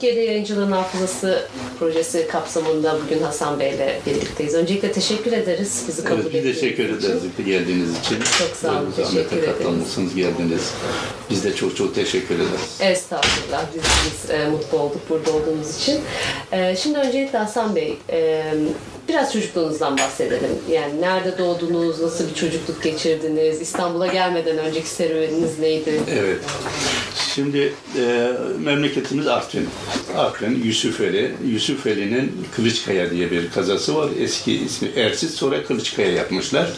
Türkiye'de Yayıncılığın Hafızası projesi kapsamında bugün Hasan Bey'le birlikteyiz. Öncelikle teşekkür ederiz bizi kabul Evet, ettiğiniz teşekkür için. ederiz geldiğiniz için. Çok sağ olun, zahmete teşekkür ederiz. geldiniz. Biz de çok çok teşekkür ederiz. Estağfurullah. Biz, biz e, mutlu olduk burada olduğunuz için. E, şimdi öncelikle Hasan Bey, e, biraz çocukluğunuzdan bahsedelim. Yani nerede doğdunuz, nasıl bir çocukluk geçirdiniz, İstanbul'a gelmeden önceki serüveniniz neydi? Evet. Şimdi e, memleketimiz Artvin. Artvin, Yusufeli. Yusufeli'nin Kılıçkaya diye bir kazası var. Eski ismi Ersiz, sonra Kılıçkaya yapmışlar.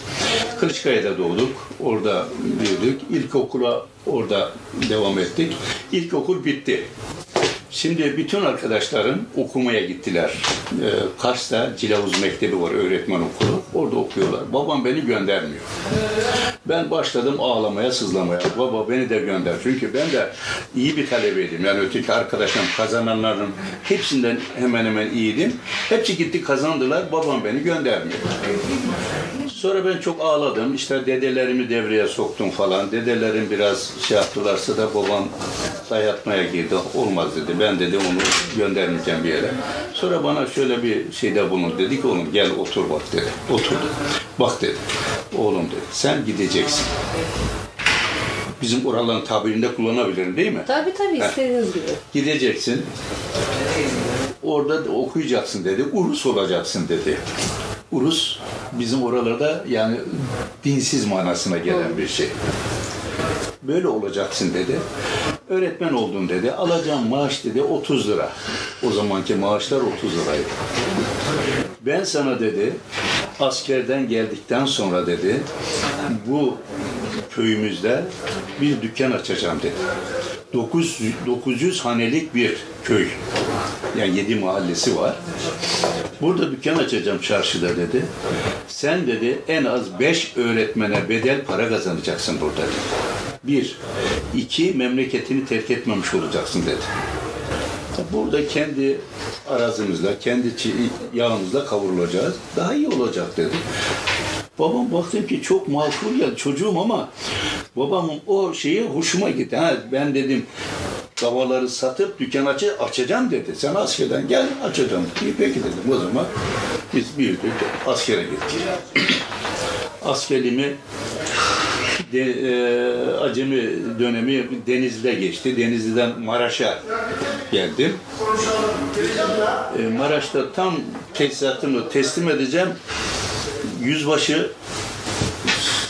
Kılıçkaya'da doğduk. Orada büyüdük. İlkokula orada devam ettik. İlkokul bitti. Şimdi bütün arkadaşlarım okumaya gittiler. Ee, Kars'ta Cilavuz Mektebi var, öğretmen okulu. Orada okuyorlar. Babam beni göndermiyor. Ben başladım ağlamaya, sızlamaya. Baba beni de gönder. Çünkü ben de iyi bir talebeydim. Yani öteki arkadaşlarım kazananların hepsinden hemen hemen iyiydim. Hepsi gitti kazandılar. Babam beni göndermiyor. Sonra ben çok ağladım. İşte dedelerimi devreye soktum falan. Dedelerim biraz şey yaptılarsa da babam dayatmaya girdi. Olmaz dedi. Ben dedi onu göndermeyeceğim bir yere. Sonra bana şöyle bir şeyde bulun. Dedi ki oğlum gel otur bak dedi. Oturdu. Bak dedi. Oğlum dedi. Sen gideceksin. Bizim oraların tabirinde kullanabilirim değil mi? Tabii tabii istediğiniz gibi. Gideceksin. Orada da okuyacaksın dedi. Urus olacaksın dedi. Urus bizim oralarda yani dinsiz manasına gelen bir şey. Böyle olacaksın dedi. Öğretmen oldun dedi. Alacağım maaş dedi 30 lira. O zamanki maaşlar 30 liraydı. Ben sana dedi askerden geldikten sonra dedi bu köyümüzde bir dükkan açacağım dedi. 900, 900 hanelik bir köy. Yani 7 mahallesi var. Burada dükkan açacağım çarşıda dedi. Sen dedi en az 5 öğretmene bedel para kazanacaksın burada dedi. Bir. iki memleketini terk etmemiş olacaksın dedi. Burada kendi arazimizle, kendi yağımızla kavrulacağız. Daha iyi olacak dedi. Babam baktım ki çok makul ya çocuğum ama babamın o şeyi hoşuma gitti. Ha, ben dedim davaları satıp dükkan açı, açacağım dedi. Sen askerden gel açacağım. İyi peki dedim. O zaman biz büyüdük, askere gittik. Askerliğimi de, e, acemi dönemi Denizli'de geçti. Denizli'den Maraş'a geldim. E, Maraş'ta tam tesisatımı teslim edeceğim. Yüzbaşı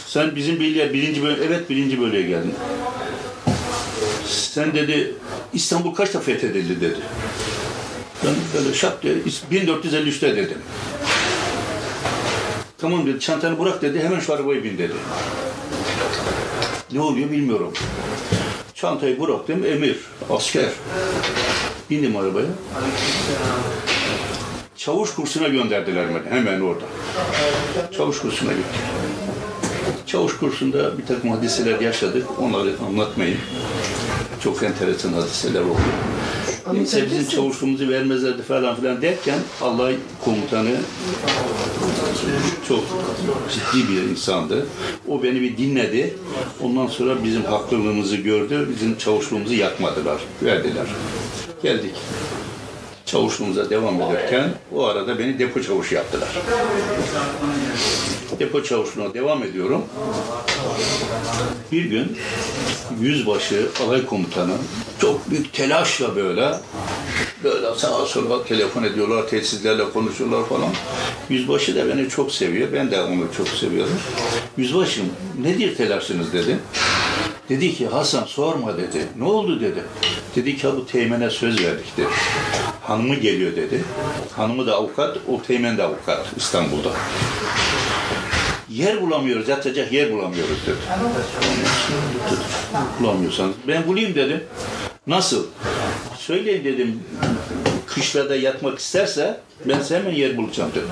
sen bizim bölgeye birinci bölge, evet birinci bölgeye geldin. Sen dedi İstanbul kaçta fethedildi dedi. Ben böyle şap diye 1453'te dedim. Tamam dedi çantanı bırak dedi hemen şu arabaya bin dedi. Ne oluyor bilmiyorum. Çantayı bıraktım emir, asker. Bindim arabaya. Çavuş kursuna gönderdiler beni hemen orada. Çavuş kursuna gittik. Çavuş kursunda bir takım hadiseler yaşadık. Onları anlatmayayım. Çok enteresan hadiseler oldu. Neyse bizim çavuşluğumuzu vermezlerdi falan filan derken Allah komutanı çok ciddi bir insandı. O beni bir dinledi. Ondan sonra bizim haklılığımızı gördü. Bizim çavuşluğumuzu yakmadılar. Verdiler. Geldik. Çavuşluğumuza devam ederken o arada beni depo çavuşu yaptılar. Depo çavuşluğuna devam ediyorum. Bir gün yüzbaşı alay komutanı çok büyük telaşla böyle böyle sağa sola telefon ediyorlar, telsizlerle konuşuyorlar falan. Yüzbaşı da beni çok seviyor. Ben de onu çok seviyorum. Yüzbaşım nedir telaşınız dedi. Dedi ki Hasan sorma dedi. Ne oldu dedi. Dedi ki "Ya bu teğmene söz verdik dedi. Hanımı geliyor dedi. Hanımı da avukat, o teğmen de avukat İstanbul'da. Yer bulamıyoruz, yatacak yer bulamıyoruz dedi. Bulamıyorsanız ben bulayım dedim. Nasıl? Söyleyin dedim. Kışlada yatmak isterse ben size hemen yer bulacağım dedim.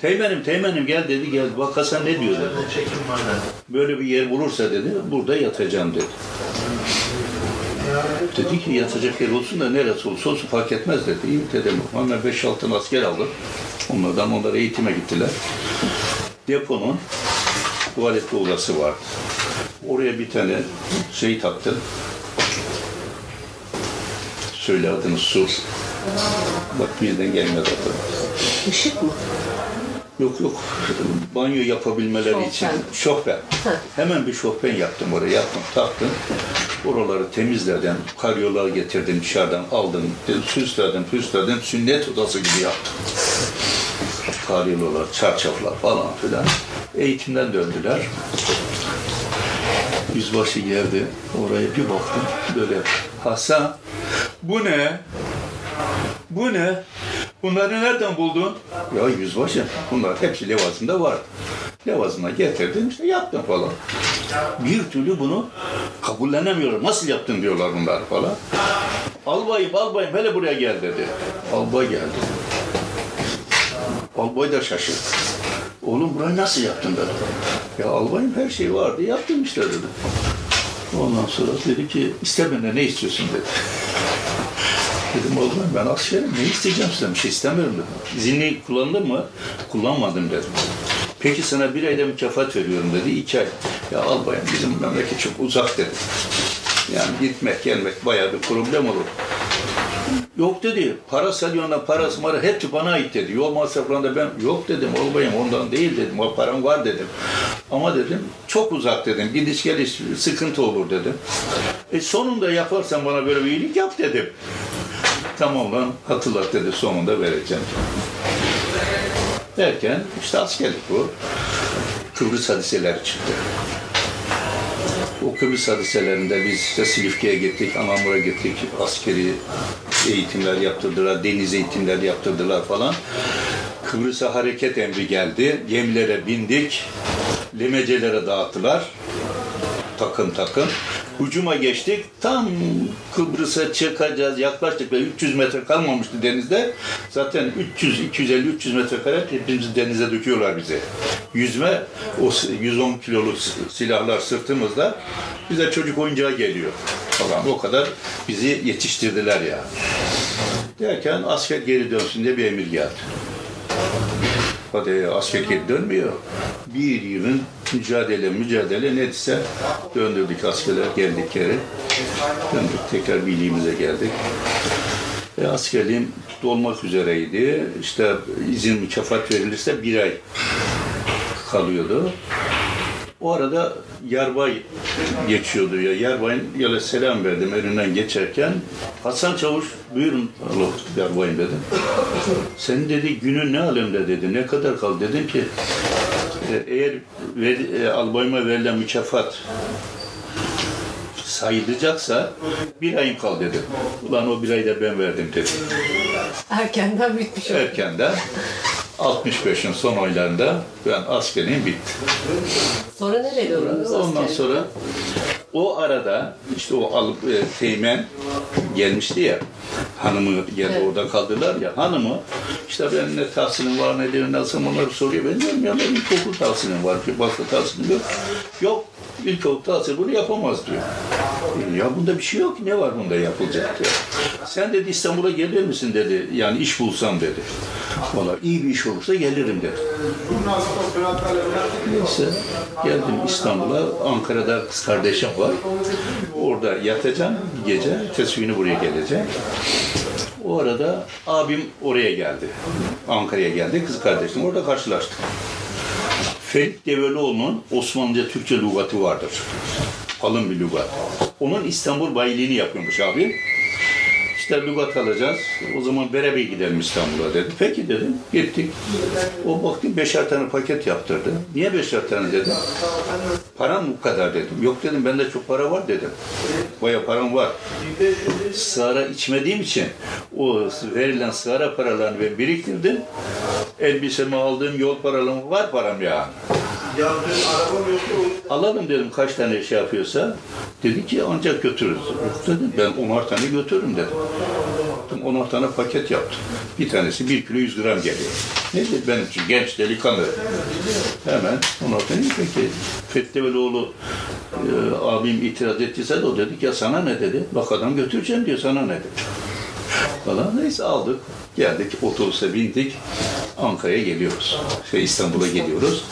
Teğmenim, teğmenim gel dedi, gel. Bak Hasan ne diyor dedi. Böyle bir yer bulursa dedi, burada yatacağım dedi. Dedi ki yatacak yer olsun da neresi olursa olsun fark etmez dedi. İyi dedim. Hemen 5-6 tane asker aldım. Onlardan onlar eğitime gittiler. Deponun tuvaletli odası vardı. Oraya bir tane şey taktım. Söyle adını su. Bak birden gelmedi adı. Işık mı? Yok yok. Banyo yapabilmeleri Şofben. için. Şofben. Hemen bir şofben yaptım oraya. Yaptım, taktım. Oraları temizledim. Karyolar getirdim dışarıdan aldım. Süsledim, püsledim. Sünnet odası gibi yaptım. Karyolar, çarşaflar falan filan. Eğitimden döndüler. Yüzbaşı geldi. Oraya bir baktım. Böyle Hasan bu ne? Bu ne? Bunları nereden buldun? Ya yüzbaşı, bunlar hepsi levazımda var. Levazıma getirdim, işte yaptım falan. Bir türlü bunu kabullenemiyorlar. Nasıl yaptın diyorlar bunlar falan. Albayım, albayım, hele buraya gel dedi. Albay geldi. Albay da şaşırdı. Oğlum burayı nasıl yaptın dedi. Ya albayım her şey vardı, yaptım işte dedi. Ondan sonra dedi ki, iste ne istiyorsun dedi. Dedim oğlum ben askerim ne isteyeceğim sizden bir şey istemiyorum dedim. İzinli kullandın mı? Kullanmadım dedim. Peki sana bir ayda mükafat veriyorum dedi. iki ay. Ya albayım bizim memleket çok uzak dedi. Yani gitmek gelmek bayağı bir problem olur. Yok dedi. Para salyonla parası mara hepsi bana ait dedi. Yol masraflarında ben yok dedim. Olbayım ondan değil dedim. O param var dedim. Ama dedim çok uzak dedim. Gidiş geliş sıkıntı olur dedim. E sonunda yaparsan bana böyle bir iyilik yap dedim. Tamam lan hatırlat dedi sonunda vereceğim. Derken işte askerlik bu. Kıbrıs hadiseleri çıktı. O Kıbrıs hadiselerinde biz işte Silifke'ye gittik, Anamur'a gittik, askeri eğitimler yaptırdılar, deniz eğitimler yaptırdılar falan. Kıbrıs'a hareket emri geldi, gemilere bindik, limecelere dağıttılar, takım takım. Hücuma geçtik, tam Kıbrıs'a çıkacağız, yaklaştık ve 300 metre kalmamıştı denizde. Zaten 300, 250, 300 metre kare hepimizi denize döküyorlar bize. Yüzme, o 110 kiloluk silahlar sırtımızda bize çocuk oyuncağı geliyor falan. O kadar bizi yetiştirdiler ya. Derken asker geri dönsün diye bir emir geldi. Hadi geri dönmüyor. Bir yılın mücadele mücadele neyse döndürdük askerler geldik geri. Döndük tekrar birliğimize geldik. E, askerliğim dolmak üzereydi. İşte izin mükafat verilirse bir ay kalıyordu. O arada Yarbay geçiyordu ya. Yarbay'ın yola selam verdim önünden geçerken. Hasan Çavuş buyurun alo Yarbay'ım dedim. Sen dedi günün ne alemde dedi. Ne kadar kaldı dedim ki e, eğer ver, e, albayıma verilen mükafat sayılacaksa bir ayım kal dedim. Ulan o bir ayda ben verdim dedim. Erkenden bitmiş. Erkenden 65'in son aylarında ben askerliğim bitti. Sonra nereye döndünüz Ondan sonra o arada işte o alıp e, teğmen gelmişti ya hanımı geldi Evet. orada kaldılar ya hanımı işte ben ne tahsilim var ne diyor nasıl onları soruyor ben diyorum ya benim ilkokul tahsilim var ki başka tahsilim yok yok ilkokul tahsili bunu yapamaz diyor. Ya bunda bir şey yok ne var bunda yapılacak diyor. Sen dedi İstanbul'a gelir misin dedi yani iş bulsam dedi. Valla iyi bir iş olursa gelirim dedi. Neyse geldim İstanbul'a. Ankara'da kız kardeşim var. Orada yatacağım gece. Ertesi buraya geleceğim. O arada abim oraya geldi. Ankara'ya geldi. Kız kardeşim orada karşılaştık. Ferit Develioğlu'nun Osmanlıca Türkçe lügatı vardır. Kalın bir lügat. Onun İstanbul bayiliğini yapıyormuş abi. İşte lügat alacağız. O zaman beraber gidelim İstanbul'a dedi. Peki dedim. Gittik. O baktım beşer tane paket yaptırdı. Niye beşer tane dedim. Param bu kadar dedim. Yok dedim bende çok para var dedim. Baya param var. Sigara içmediğim için o verilen sigara paralarını ben biriktirdim. Elbisemi aldığım yol paralarım var param yani. Alalım dedim kaç tane şey yapıyorsa. Dedi ki ancak götürürüz. Yok dedim ben 10'ar tane götürürüm dedim. Dedim, 10'ar tane paket yaptım. Bir tanesi 1 kilo 100 gram geliyor. Nedir benim için genç delikanlı. Hemen 10'ar tane peki. Fethi Velioğlu e, abim itiraz ettiyse de o dedik ya sana ne dedi. Bak adam götüreceğim diyor sana ne dedi. Falan neyse aldık. Geldik otobüse bindik. Ankara'ya geliyoruz. Şey İstanbul'a geliyoruz.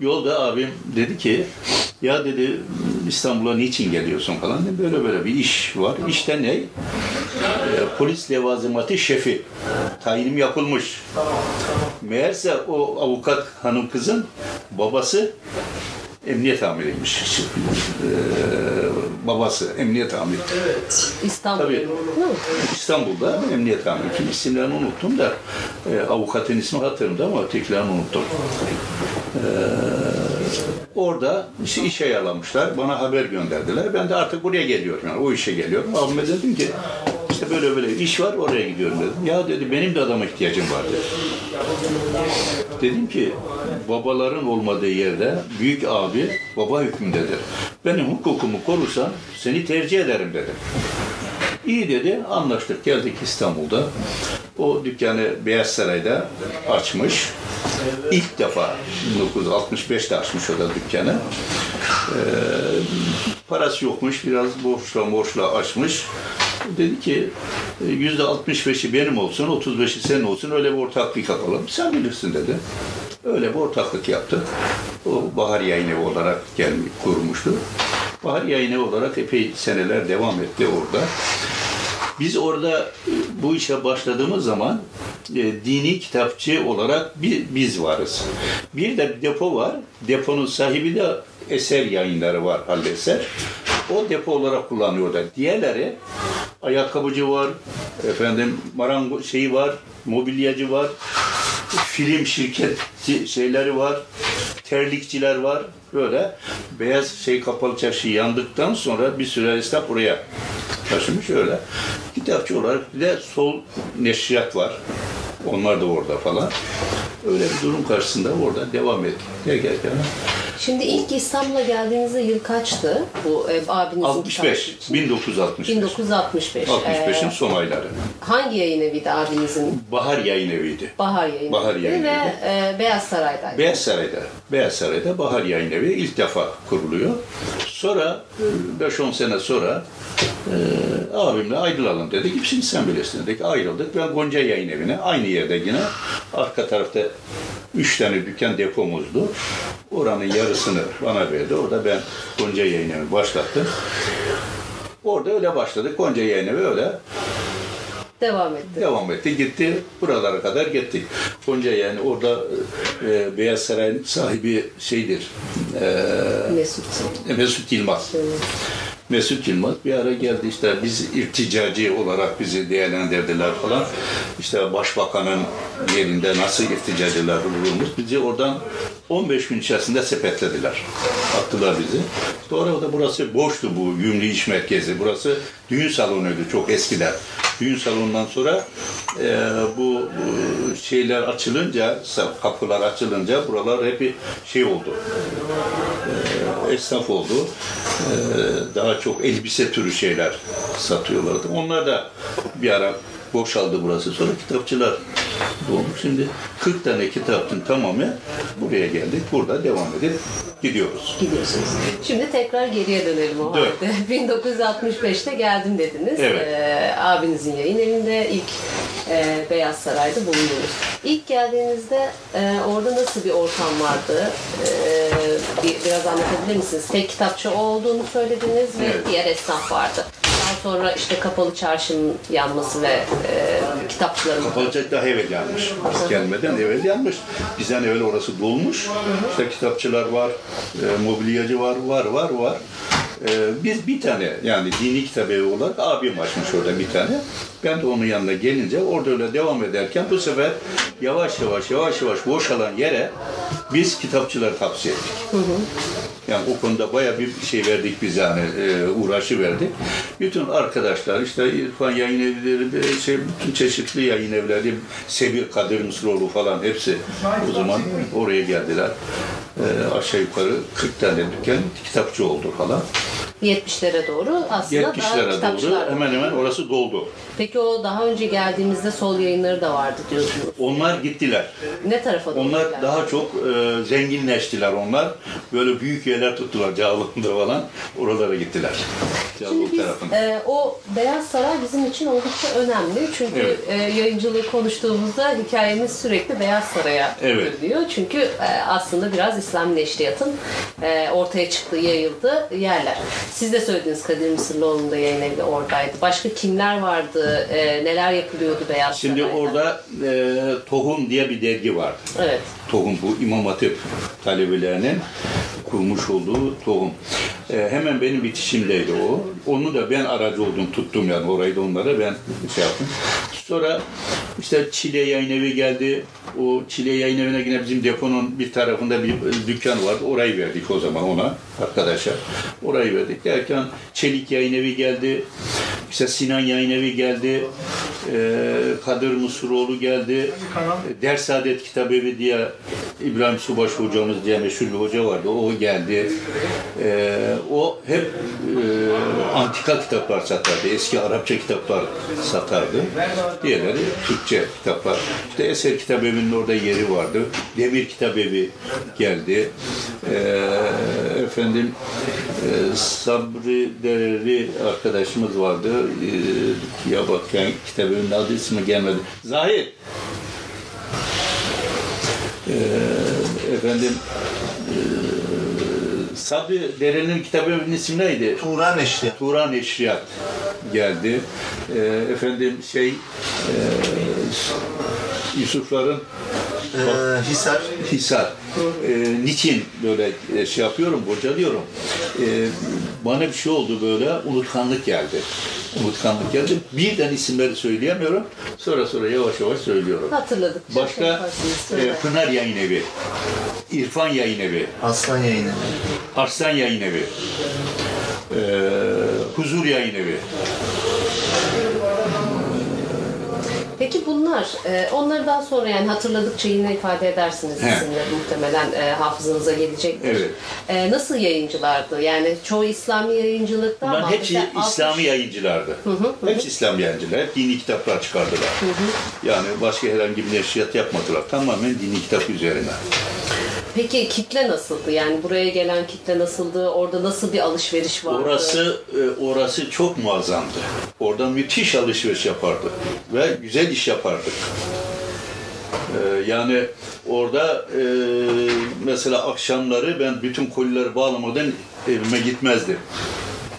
Yolda abim dedi ki ya dedi İstanbul'a niçin geliyorsun falan. Dedim, böyle böyle bir iş var. İşte ne? e, polis levazımatı şefi. Tayinim yapılmış. Meğerse o avukat hanım kızın babası emniyet amiriymiş. Ee, babası emniyet amiri. İstanbul. Tabii. İstanbul'da emniyet amiri. Kim isimlerini unuttum da e, avukatın ismi hatırımda ama ötekilerini unuttum. Ee, orada işte işe yalamışlar. Bana haber gönderdiler. Ben de artık buraya geliyorum. Yani o işe geliyorum. Abime dedim ki işte böyle böyle iş var oraya gidiyorum dedim. Ya dedi benim de adama ihtiyacım var dedi. Dedim ki babaların olmadığı yerde büyük abi baba hükmündedir. Benim hukukumu korursan seni tercih ederim dedim. İyi dedi, anlaştık. Geldik İstanbul'da. O dükkanı Beyaz Saray'da açmış. İlk defa 1965'te açmış o da dükkanı. Ee, parası yokmuş, biraz borçla borçla açmış. Dedi ki yüzde 65'i benim olsun, 35'i senin olsun öyle bir ortaklık yapalım. Sen bilirsin dedi. Öyle bir ortaklık yaptı. O Bahar Yayın Evi olarak gelmiş, kurmuştu. Bahar Yayın Evi olarak epey seneler devam etti orada. Biz orada bu işe başladığımız zaman e, dini kitapçı olarak bir, biz varız. Bir de depo var. Deponun sahibi de eser yayınları var Halil Eser. O depo olarak kullanıyorlar. Diğerleri ayakkabıcı var, efendim marango şeyi var, mobilyacı var, film şirketi şeyleri var, terlikçiler var. Böyle beyaz şey kapalı çarşı yandıktan sonra bir süre esnaf buraya taşımış öyle. Kitapçı olarak bir de sol neşriyat var. Onlar da orada falan. Öyle bir durum karşısında orada devam ettik. Derken Şimdi ilk İstanbul'a geldiğinizde yıl kaçtı? Bu e, abinizin 65, kitapçı için? 1965. 1965. 65'in Ee, son ayları. hangi yayın eviydi abinizin? Bahar yayın eviydi. Bahar yayın Bahar Yayın ve e, Beyaz Saray'daydı. Beyaz Saray'da, Beyaz Saray'da Bahar Yayın Evi ilk defa kuruluyor. Sonra e, 5-10 sene sonra e, abimle ayrılalım dedik. Hepsini sen bilirsin dedik. Ayrıldık. Ben Gonca Yayın Evi'ne aynı yerde yine arka tarafta üç tane dükkan depomuzdu. Oranın yarısını bana verdi. Orada ben Gonca Yayın Evi başlattım. Orada öyle başladık. Gonca Yayın Evi öyle Devam etti. devam etti. Gitti. Buralara kadar gittik. Gonca yani orada e, Beyaz Saray'ın sahibi şeydir. E, Mesut. Mesut Yılmaz. Evet. Mesut Yılmaz bir ara geldi işte biz irticacı olarak bizi değerlendirdiler falan. İşte başbakanın yerinde nasıl irticacılar bulunmuş. Bizi oradan 15 gün içerisinde sepetlediler. Attılar bizi. Sonra da burası boştu bu Gümrük İş Merkezi. Burası düğün salonuydu çok eskiden. Düğün salonundan sonra e, bu, şeyler açılınca, kapılar açılınca buralar hep şey oldu esnaf oldu. Ee, daha çok elbise türü şeyler satıyorlardı. Onlar da bir ara boşaldı burası. Sonra kitapçılar dolmuş. Şimdi 40 tane kitapçının tamamı buraya geldik. Burada devam edip gidiyoruz. Gidiyorsunuz. Şimdi tekrar geriye dönelim o halde. 1965'te geldim dediniz. Evet. Ee, abinizin yayın evinde ilk e, Beyaz Saray'da bulundunuz. İlk geldiğinizde e, orada nasıl bir ortam vardı? E, bir, biraz anlatabilir misiniz? Tek kitapçı olduğunu söylediniz ve Evet. diğer esnaf vardı. Daha sonra işte kapalı çarşının yanması ve e, kitapçıların Kapalıcak daha evvel yanmış. Biz gelmeden evvel yanmış. Bizden evvel orası dolmuş. İşte kitapçılar var, e, mobilyacı var, var, var, var. E, biz bir tane yani dini kitap evi olarak abim açmış orada bir tane. Ben de onun yanına gelince orada öyle devam ederken bu sefer yavaş yavaş yavaş yavaş boşalan yere biz kitapçıları tavsiye ettik. Yani o konuda baya bir şey verdik biz yani e, uğraşı verdik. Bütün arkadaşlar işte İrfan yayın evleri, bir şey, bütün çeşitli yayın evleri, Sebir Kadir Mısıroğlu falan hepsi o zaman oraya geldiler. E, aşağı yukarı 40 tane dükkan kitapçı oldu falan. 70'lere doğru aslında daha 70'lere doğru kitapçılar. hemen hemen orası doldu. Peki o daha önce geldiğimizde sol yayınları da vardı diyorsunuz. Onlar gittiler. Ne tarafa doğru? Onlar geldi? daha çok e, zenginleştiler onlar. Böyle büyük yerler tuttular Cağaloğlu'nda falan. Oralara gittiler. Şimdi Cağaloğlu biz tarafına. e, o Beyaz Saray bizim için oldukça önemli. Çünkü Evet. e, yayıncılığı konuştuğumuzda hikayemiz sürekli Beyaz Saray'a Evet. dönüyor. Çünkü e, aslında biraz İslam neşriyatın e, ortaya çıktığı, yayıldığı yerler. Siz de söylediniz Kadir Mısırlıoğlu'nun da yayın evi oradaydı. Başka kimler vardı? E, neler yapılıyordu Beyaz Şimdi Saray'da? orada e, Tohum diye bir dergi vardı. Evet. Tohum bu İmam Hatip talebelerinin kurmuş olduğu tohum. E, hemen benim bitişimdeydi o. Onu da ben aracı oldum, tuttum yani orayı da onlara ben şey yaptım. Sonra işte Çile Yayın Evi geldi. O Çile Yayın Evi'ne yine bizim deponun bir tarafında bir dükkan vardı. Orayı verdik o zaman ona arkadaşa. Orayı verdik derken Çelik Yayın Evi geldi. İşte Sinan Yayın Evi geldi. E, Kadir Mısıroğlu geldi. Ders Saadet Kitabevi diye İbrahim Subaş hocamız diye meşhur bir hoca vardı. O geldi. E, o hep e, antika kitaplar satardı. Eski Arapça kitaplar satardı. Diğerleri Türkçe kitaplar. İşte Eser Kitabevi'nin orada yeri vardı. Demir Kitabevi geldi. E, efendim e, Sabri Dereli arkadaşımız vardı. E, ya bak yani kitabının adı ismi gelmedi. Zahid. E, efendim e, Sabri Dere'nin kitabının ismi neydi? Turan Eşli. Turan Eşriyat geldi. E, efendim şey e, Yusufların Ee, Hisar. Hisar. E, niçin böyle e, şey yapıyorum, bocalıyorum? E, bana bir şey oldu böyle, unutkanlık geldi. Unutkanlık geldi. Birden isimleri söyleyemiyorum. Sonra sonra yavaş yavaş söylüyorum. Hatırladık. Başka e, Pınar Yayın Evi, İrfan Yayın Evi, Aslan yayını. Arslan Yayın Evi, e, Huzur Yayın Evi. Bunlar, e, onları daha sonra yani hatırladıkça yine ifade edersiniz He. isimleri muhtemelen e, hafızanıza gelecektir. Evet. E, nasıl yayıncılardı? Yani çoğu İslami yayıncılıkta Bunların ama hepsi mesela altmış- İslami yayıncılardı. Hepsi İslami yayıncılar. Hep dini kitaplar çıkardılar. Yani başka herhangi bir neşriyat yapmadılar. Tamamen dini kitap üzerine. Peki kitle nasıldı? Yani buraya gelen kitle nasıldı? Orada nasıl bir alışveriş vardı? Orası e, orası çok muazzamdı. Oradan müthiş alışveriş yapardık ve güzel iş yapardık. E, Yani orada e, mesela akşamları ben bütün kolileri bağlamadan evime gitmezdim.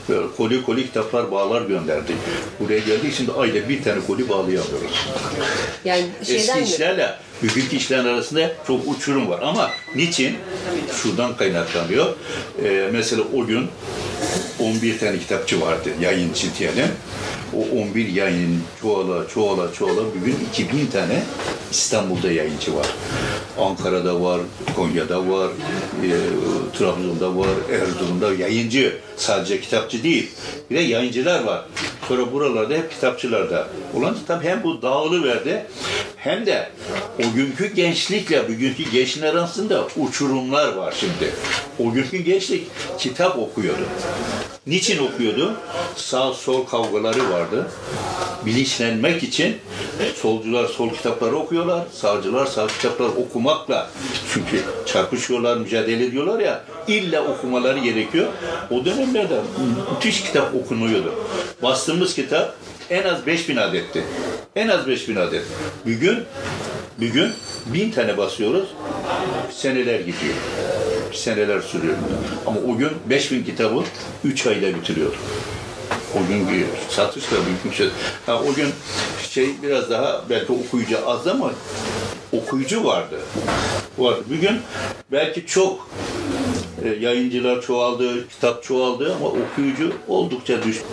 Böyle koli koli kitaplar bağlar gönderdik. Buraya geldik şimdi ayda bir tane koli bağlayamıyoruz. Yani Eski şeyden mi? işlerle bugünkü işlerin arasında çok uçurum var. Ama niçin? Şuradan kaynaklanıyor. Ee, mesela o gün 11 tane kitapçı vardı yayıncı diyelim. O 11 yayın çoğala çoğala çoğala bugün 2000 tane İstanbul'da yayıncı var. Ankara'da var, Konya'da var, e, Trabzon'da var, Erzurum'da yayıncı. Sadece kitapçı değil. Bir de yayıncılar var. Sonra buralarda hep kitapçılarda. Olan tabii hem bu dağılı verdi hem de o günkü gençlikle bugünkü gençler arasında uçurumlar var şimdi. O günkü gençlik kitap okuyordu. Niçin okuyordu? Sağ sol kavgaları vardı. Bilinçlenmek için solcular sol kitapları okuyorlar, sağcılar sağ kitapları okumakla çünkü çarpışıyorlar, mücadele ediyorlar ya illa okumaları gerekiyor. O dönemlerde müthiş kitap okunuyordu. Bastığımız kitap en az 5000 adetti. En az 5000 adet. Bugün bugün bin tane basıyoruz. Seneler gidiyor. Seneler sürüyor. Ama o gün 5000 kitabı 3 ayda bitiriyorduk. O günkü satış da büyük bir şey. O gün şey biraz daha belki okuyucu az ama okuyucu vardı. Vardı. Bugün belki çok e, yayıncılar çoğaldı, kitap çoğaldı ama okuyucu oldukça düştü.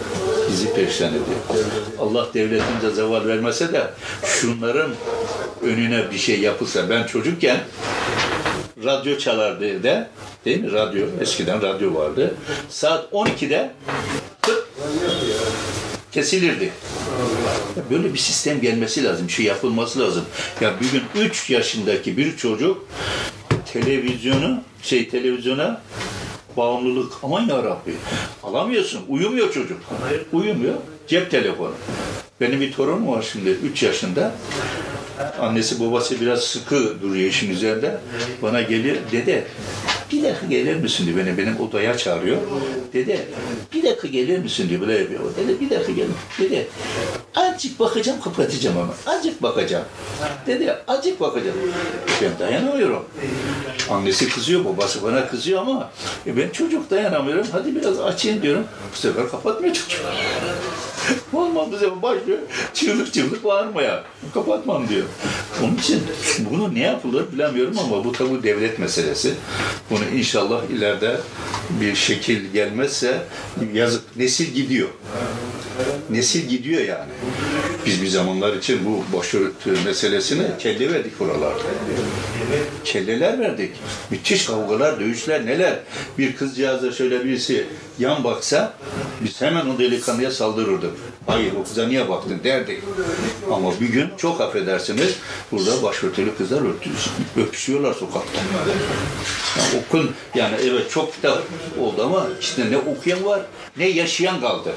Bizi perişan ediyor. Allah devletimize zeval vermese de şunların önüne bir şey yapılsa. Ben çocukken radyo çalardı evde. Değil mi? Radyo. Eskiden radyo vardı. Saat 12'de tık kesilirdi. Ya Böyle bir sistem gelmesi lazım, bir şey yapılması lazım. Ya bugün 3 yaşındaki bir çocuk televizyonu, şey televizyona bağımlılık. Aman ya Rabbi. Alamıyorsun. Uyumuyor çocuk. Uyumuyor. Cep telefonu. Benim bir torunum var şimdi 3 yaşında. Annesi babası biraz sıkı duruyor işin üzerinde. Bana gelir dede bir dakika gelir misin diyor. Beni benim odaya çağırıyor. Dede bir dakika gelir misin diyor. Böyle yapıyor. Dede bir dakika gel. Dede azıcık bakacağım kapatacağım ama. Azıcık bakacağım. Dede azıcık bakacağım. Ben dayanamıyorum. Annesi kızıyor, babası bana kızıyor ama e ben çocuk dayanamıyorum. Hadi biraz açayım diyorum. Bu sefer kapatmıyor çocuk. Olmaz bize başlıyor çığlık çığlık bağırmaya. Kapatmam diyor. Onun için bunu ne yapılır bilemiyorum ama bu tabi devlet meselesi. Bunu inşallah ileride bir şekil gelmezse yazık nesil gidiyor. Nesil gidiyor yani. Biz bir zamanlar için bu başörtü meselesine kelle verdik buralarda. Kelleler verdik. Müthiş kavgalar, dövüşler neler. Bir kızcağıza şöyle birisi yan baksa biz hemen o delikanlıya saldırırdık. Hayır o kıza niye baktın derdik. Ama bir gün çok affedersiniz burada başörtülü kızlar öpüşüyorlar sokakta. Yani okun yani evet çok kitap oldu ama işte ne okuyan var ne yaşayan kaldı.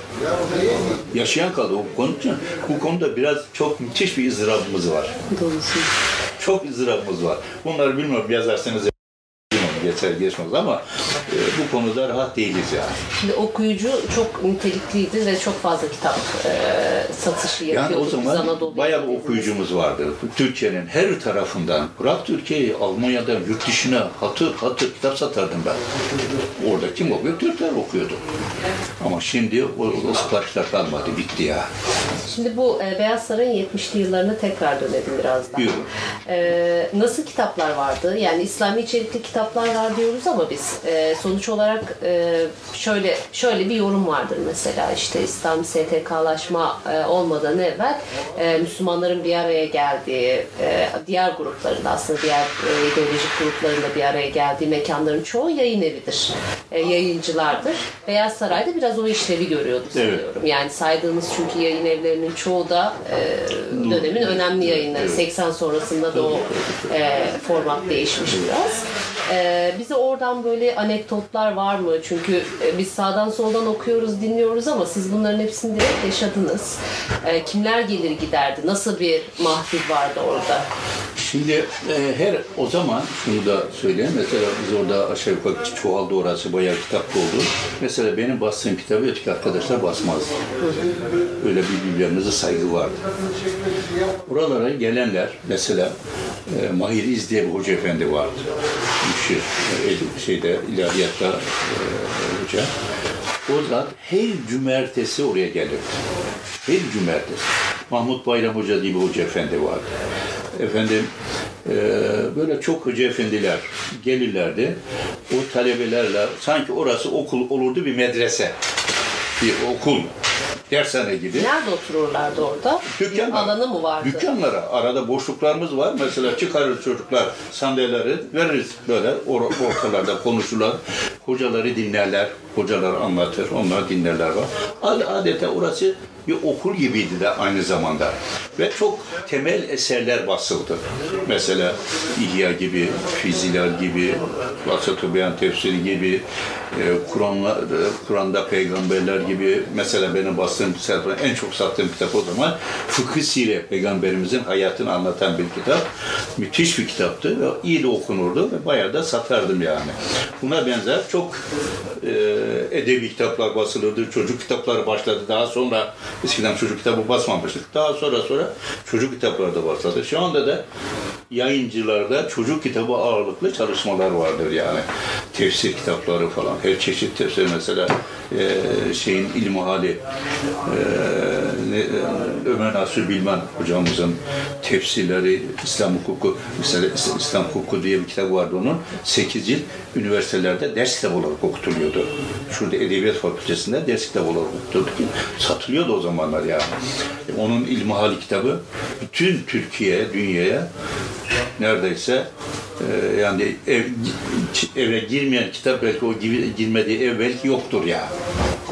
Yaşayan kaldı o konu için. Bu konuda biraz çok müthiş bir ızdırabımız var. Doğrusu. Çok ızdırabımız var. Bunları bilmiyorum yazarsanız geçer geçmez ama bu konuda rahat değiliz yani. Şimdi okuyucu çok nitelikliydi ve çok fazla kitap e, satışı Yani yapıyordu. o Biz zaman bayağı bir okuyucumuz vardı. Türkiye'nin her tarafından, bırak Türkiye'yi, Almanya'dan yurt dışına hatır hatır kitap satardım ben. Orada kim okuyor? Türkler okuyordu. Ama şimdi o, o siparişler kalmadı, bitti ya. Şimdi bu e, Beyaz Saray'ın 70'li yıllarına tekrar dönelim biraz daha. Buyurun. E, nasıl kitaplar vardı? Yani İslami içerikli kitaplar var diyoruz ama biz e, sonuç olarak e, şöyle şöyle bir yorum vardır mesela işte İslam STK'laşma e, olmadan evvel e, Müslümanların bir araya geldiği e, diğer grupların da aslında diğer e, ideolojik grupların da bir araya geldiği mekanların çoğu yayın evidir. E, yayıncılardır. Beyaz Saray'da biraz o işlevi görüyordu sanıyorum. Yani saydığınız çünkü yayın evlerinin çoğu da e, dönemin önemli yayınları. Evet. 80 sonrasında da o e, format değişmiş biraz. E, bize oradan böyle anekdotlar var mı? Çünkü e, biz sağdan soldan okuyoruz, dinliyoruz ama siz bunların hepsini direkt yaşadınız. E, kimler gelir giderdi? Nasıl bir mahfil vardı orada? Şimdi e, her o zaman şunu da söyleyeyim. Mesela biz orada aşağı yukarı çoğaldı orası bayağı kitap doldu. Mesela benim bastığım kitabı öteki arkadaşlar basmazdı. Öyle bir birbirlerimize saygı vardı. Buralara gelenler mesela Mahir İz diye bir hoca efendi vardı. Müşir, e, şeyde ilahiyatta e. O zat her cumartesi oraya gelirdi. Her cumartesi. Mahmut Bayram Hoca diye bir hoca efendi vardı. Efendim e, böyle çok hoca efendiler gelirlerdi. O talebelerle sanki orası okul olurdu bir medrese. Bir okul. Dershane gibi. Nerede otururlardı orada? Bir Dükkanlar. alanı mı vardı? Dükkanlara. Arada boşluklarımız var. Mesela çıkarır çocuklar sandalyeleri veririz böyle or- ortalarda konuşurlar. Hocaları dinlerler. Hocalar anlatır. Onlar dinlerler var. Ad- Adeta orası bir okul gibiydi de aynı zamanda. Ve çok temel eserler basıldı. Mesela İhya gibi, Fizilal gibi, Vasat-ı Beyan tefsiri gibi, Kur'an'la, Kur'an'da peygamberler gibi. Mesela benim bastığım kitap, en çok sattığım kitap o zaman Fıkıh Sire, peygamberimizin hayatını anlatan bir kitap. Müthiş bir kitaptı ve iyi de okunurdu ve bayağı da satardım yani. Buna benzer çok e, edebi kitaplar basılırdı, çocuk kitapları başladı. Daha sonra eskiden çocuk kitabı basmamıştık. Daha sonra sonra çocuk kitapları da başladı. Şu anda da yayıncılarda çocuk kitabı ağırlıklı çalışmalar vardır yani. Tefsir kitapları falan. Her çeşit tefsir mesela e, şeyin ilmihali e, ne, e, Ömer Nasuh Bilmen hocamızın tefsirleri, İslam hukuku, mesela İs- İslam hukuku diye bir kitap vardı onun. 8 cilt üniversitelerde ders kitabı olarak okutuluyordu. Şurada Edebiyat Fakültesi'nde ders kitabı olarak okutuldu ki satılıyordu o zamanlar yani. E, Onun ilmihali kitabı bütün Türkiye, dünyaya neredeyse e, yani ev, eve girmeyen kitap belki o girmediği ev belki yoktur ya.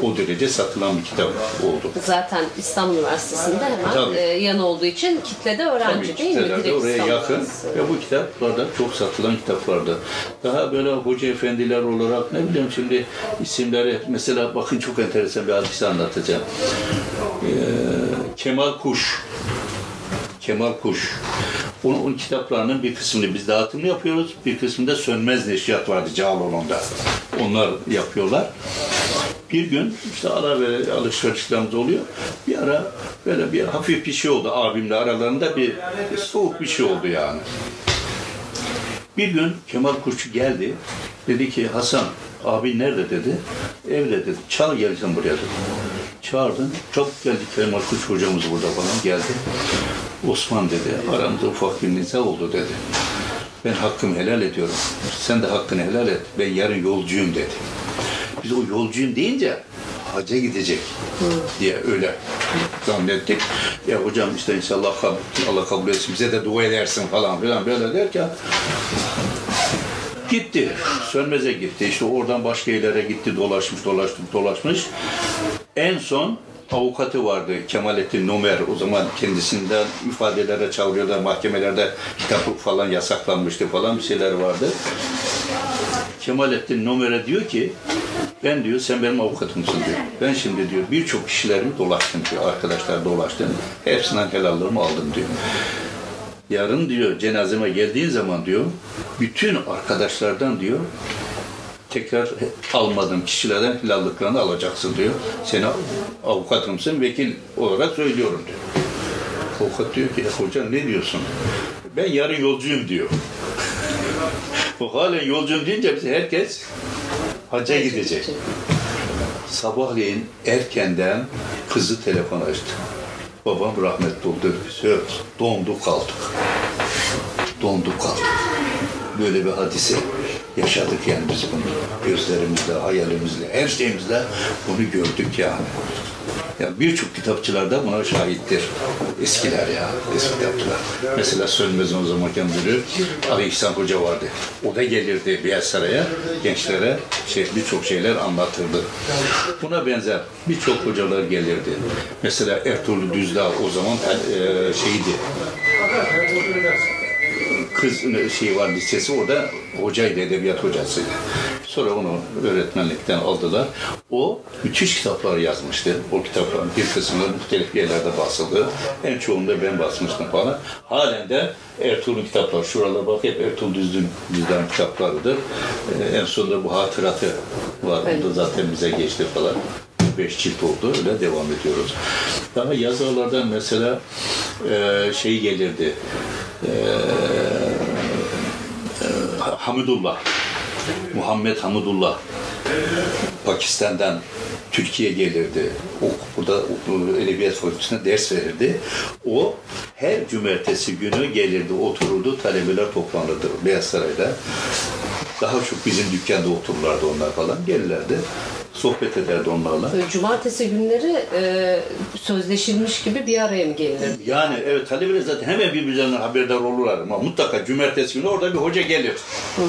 O derece satılan bir kitap oldu. Zaten İstanbul Üniversitesi'nde hemen Tabii. e, yan olduğu için kitlede öğrenci Tabii değil mi? Direkt oraya İstanbul yakın ve bu kitaplarda çok satılan kitaplardı. Daha böyle hoca efendiler olarak ne bileyim şimdi isimleri mesela bakın çok enteresan bir hadise anlatacağım. Ee, Kemal Kuş Kemal Kuş Onun, onun kitaplarının bir kısmını biz dağıtım yapıyoruz. Bir kısmında Sönmez Neşriyat vardı Cağaloğlu'nda. Onlar yapıyorlar. Bir gün işte ara ve alışverişlerimiz oluyor. Bir ara böyle bir hafif bir şey oldu abimle aralarında bir soğuk bir şey oldu yani. Bir gün Kemal Kuşçu geldi. Dedi ki Hasan abi nerede dedi. Evde dedi. Çal gelsin buraya dedi. Çağırdım. Çok geldi Kemal Kuşçu hocamız burada falan geldi. Osman dedi aramızda ufak bir niza oldu dedi. Ben hakkımı helal ediyorum. Sen de hakkını helal et. Ben yarın yolcuyum dedi. Biz o yolcuyum deyince hacca gidecek diye öyle zannettik. Ya hocam işte inşallah Allah kabul etsin bize de dua edersin falan filan böyle derken gitti. Sönmez'e gitti. İşte oradan başka yerlere gitti. Dolaşmış, dolaşmış, dolaşmış. En son avukatı vardı Kemalettin Numer o zaman kendisinden ifadelere çağırıyorlar mahkemelerde kitap falan yasaklanmıştı falan bir şeyler vardı. Kemalettin Numer'e diyor ki ben diyor sen benim avukatımsın diyor. Ben şimdi diyor birçok kişilerimi dolaştım diyor. Arkadaşlar dolaştım. Hepsinden helallarımı aldım diyor. Yarın diyor cenazeme geldiğin zaman diyor bütün arkadaşlardan diyor tekrar almadığım kişilerden helallıklarını alacaksın diyor. Seni avukatımsın, vekil olarak söylüyorum diyor. Avukat diyor ki hocam ne diyorsun? Ben yarın yolcuyum diyor. Bu halen yolcuyum deyince bize herkes hacca gidecek. Sabahleyin erkenden kızı telefon açtı. Babam rahmetli oldu. Söz, dondu kaldık. Dondu kaldık. Böyle bir hadise yaşadık yani biz bunu. Gözlerimizle, hayalimizle, her şeyimizle bunu gördük yani. Yani birçok kitapçılar da buna şahittir. Eskiler ya, eski kitapçılar. Mesela Sönmez'in o zamanki müdürü Ali İhsan Hoca vardı. O da gelirdi Beyaz Saray'a, gençlere şey, birçok şeyler anlatırdı. Buna benzer birçok hocalar gelirdi. Mesela Ertuğrul Düzdağ o zaman e, şeydi, kız şey var lisesi orada hocaydı, edebiyat hocasıydı. Sonra onu öğretmenlikten aldılar. O müthiş kitaplar yazmıştı. O kitapların bir kısmını muhtelif yerlerde basıldı. En çoğunda ben basmıştım falan. Halen de Ertuğrul'un kitapları, şuralara bak hep Ertuğrul Düzdün Düzdağ'ın kitaplarıdır. Ee, en sonunda bu hatıratı var. O da zaten bize geçti falan. Beş cilt oldu. Öyle devam ediyoruz. Daha yazarlardan mesela e, şey gelirdi. E, Hamidullah, Muhammed Hamidullah Pakistan'dan Türkiye gelirdi. O burada edebiyat fakültesine ders verirdi. O her cumartesi günü gelirdi, otururdu, talebeler toplanırdı Beyaz Saray'da. Daha çok bizim dükkanda otururlardı onlar falan. Gelirlerdi sohbet ederdi onlarla. Cumartesi günleri e, sözleşilmiş gibi bir araya mı gelinir? Yani evet talebeler zaten hemen birbirlerinden haberdar olurlar ama mutlaka cumartesi günü orada bir hoca gelir. Hı hı.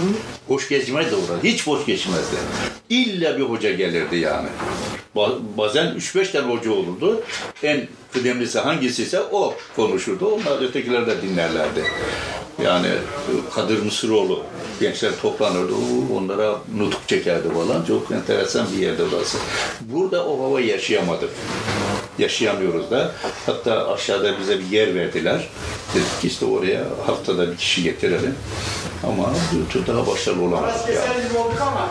Boş geçmezdi orada. Hiç boş geçmezdi. İlla bir hoca gelirdi yani. Bazen 3-5 tane hoca olurdu. En kıdemlisi hangisiyse o konuşurdu. Onlar ötekiler de dinlerlerdi. Yani Kadir Mısıroğlu gençler toplanırdı. Onlara nutuk çekerdi falan. Çok enteresan bir yerde burası. Burada o hava yaşayamadık. Yaşayamıyoruz da. Hatta aşağıda bize bir yer verdiler. Dedik ki işte oraya haftada bir kişi getirelim. Ama daha başarılı olamadık yani.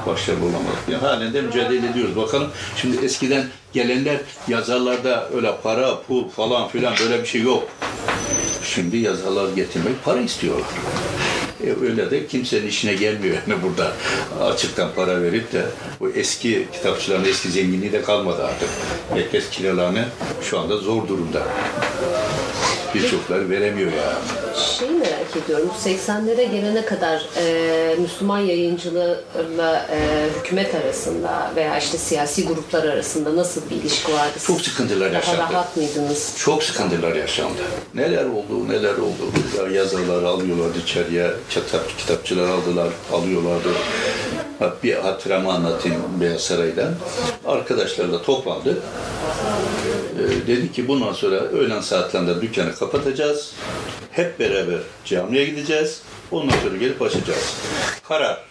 Başarılı olamadık. Yani halen de mücadele ediyoruz. Bakalım şimdi eskiden gelenler yazarlarda öyle para, pul falan filan böyle bir şey yok. Şimdi yazarlar getirmek para istiyorlar. E, öyle de kimsenin işine gelmiyor yani burada açıktan para verip de bu eski kitapçıların eski zenginliği de kalmadı artık. Herkes kiralarını şu anda zor durumda. Birçokları veremiyor yani. Şeyi merak ediyorum. 80'lere gelene kadar e, Müslüman yayıncılarla e, hükümet arasında veya işte siyasi gruplar arasında nasıl bir ilişki vardı? Çok sıkıntılar Daha yaşandı. rahat mıydınız? Çok sıkıntılar yaşandı. Neler oldu, neler oldu. Yazarları alıyorlardı içeriye, kitap, kitapçılar aldılar, alıyorlardı. Bir hatıramı anlatayım Beyaz Saray'dan. Arkadaşlarla toplandık. Ee, dedi ki bundan sonra öğlen saatlerinde dükkanı kapatacağız. Hep beraber camiye gideceğiz. Ondan sonra gelip açacağız. Karar.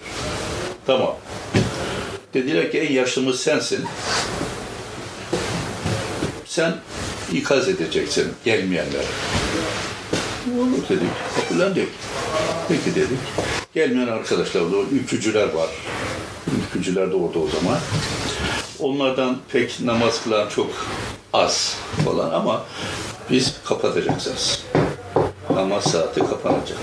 Tamam. Dediler ki en yaşlımız sensin. Sen ikaz edeceksin gelmeyenleri. Yok dedik. Kabullendik. Peki dedik. Gelmeyen arkadaşlar da ülkücüler var. Ülkücüler de orada o zaman. Onlardan pek namaz kılan çok az falan ama biz kapatacağız. Namaz saati kapanacak.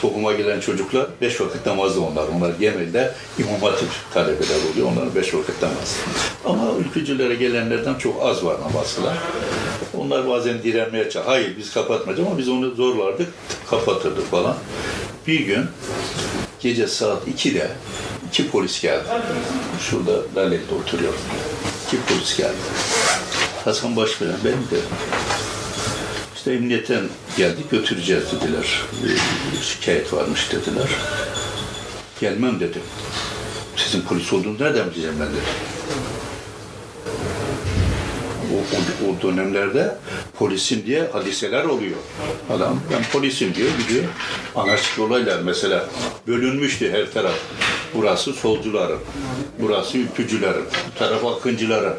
Tohuma gelen çocuklar beş vakit namazlı onlar. Onlar genelde imam hatip talebeler oluyor. Onlar beş vakit namaz. Ama ülkücülere gelenlerden çok az var namaz kılan. Onlar bazen direnmeye çalışıyor. Hayır biz kapatmayacağız ama biz onu zorlardık. Kapatırdık falan. Bir gün gece saat 2'de iki polis geldi. Şurada Lale'de oturuyorum. İki polis geldi. Hasan Başveren benim de işte emniyetten geldik götüreceğiz dediler. Şikayet varmış dediler. Gelmem dedim. Sizin polis olduğunuzu nereden bileceğim ben dedim. O, o, dönemlerde polisim diye hadiseler oluyor. Adam ben polisim diyor gidiyor. Anarşik olaylar mesela bölünmüştü her taraf. Burası solcuların, burası ülkücülerin, bu taraf akıncıların.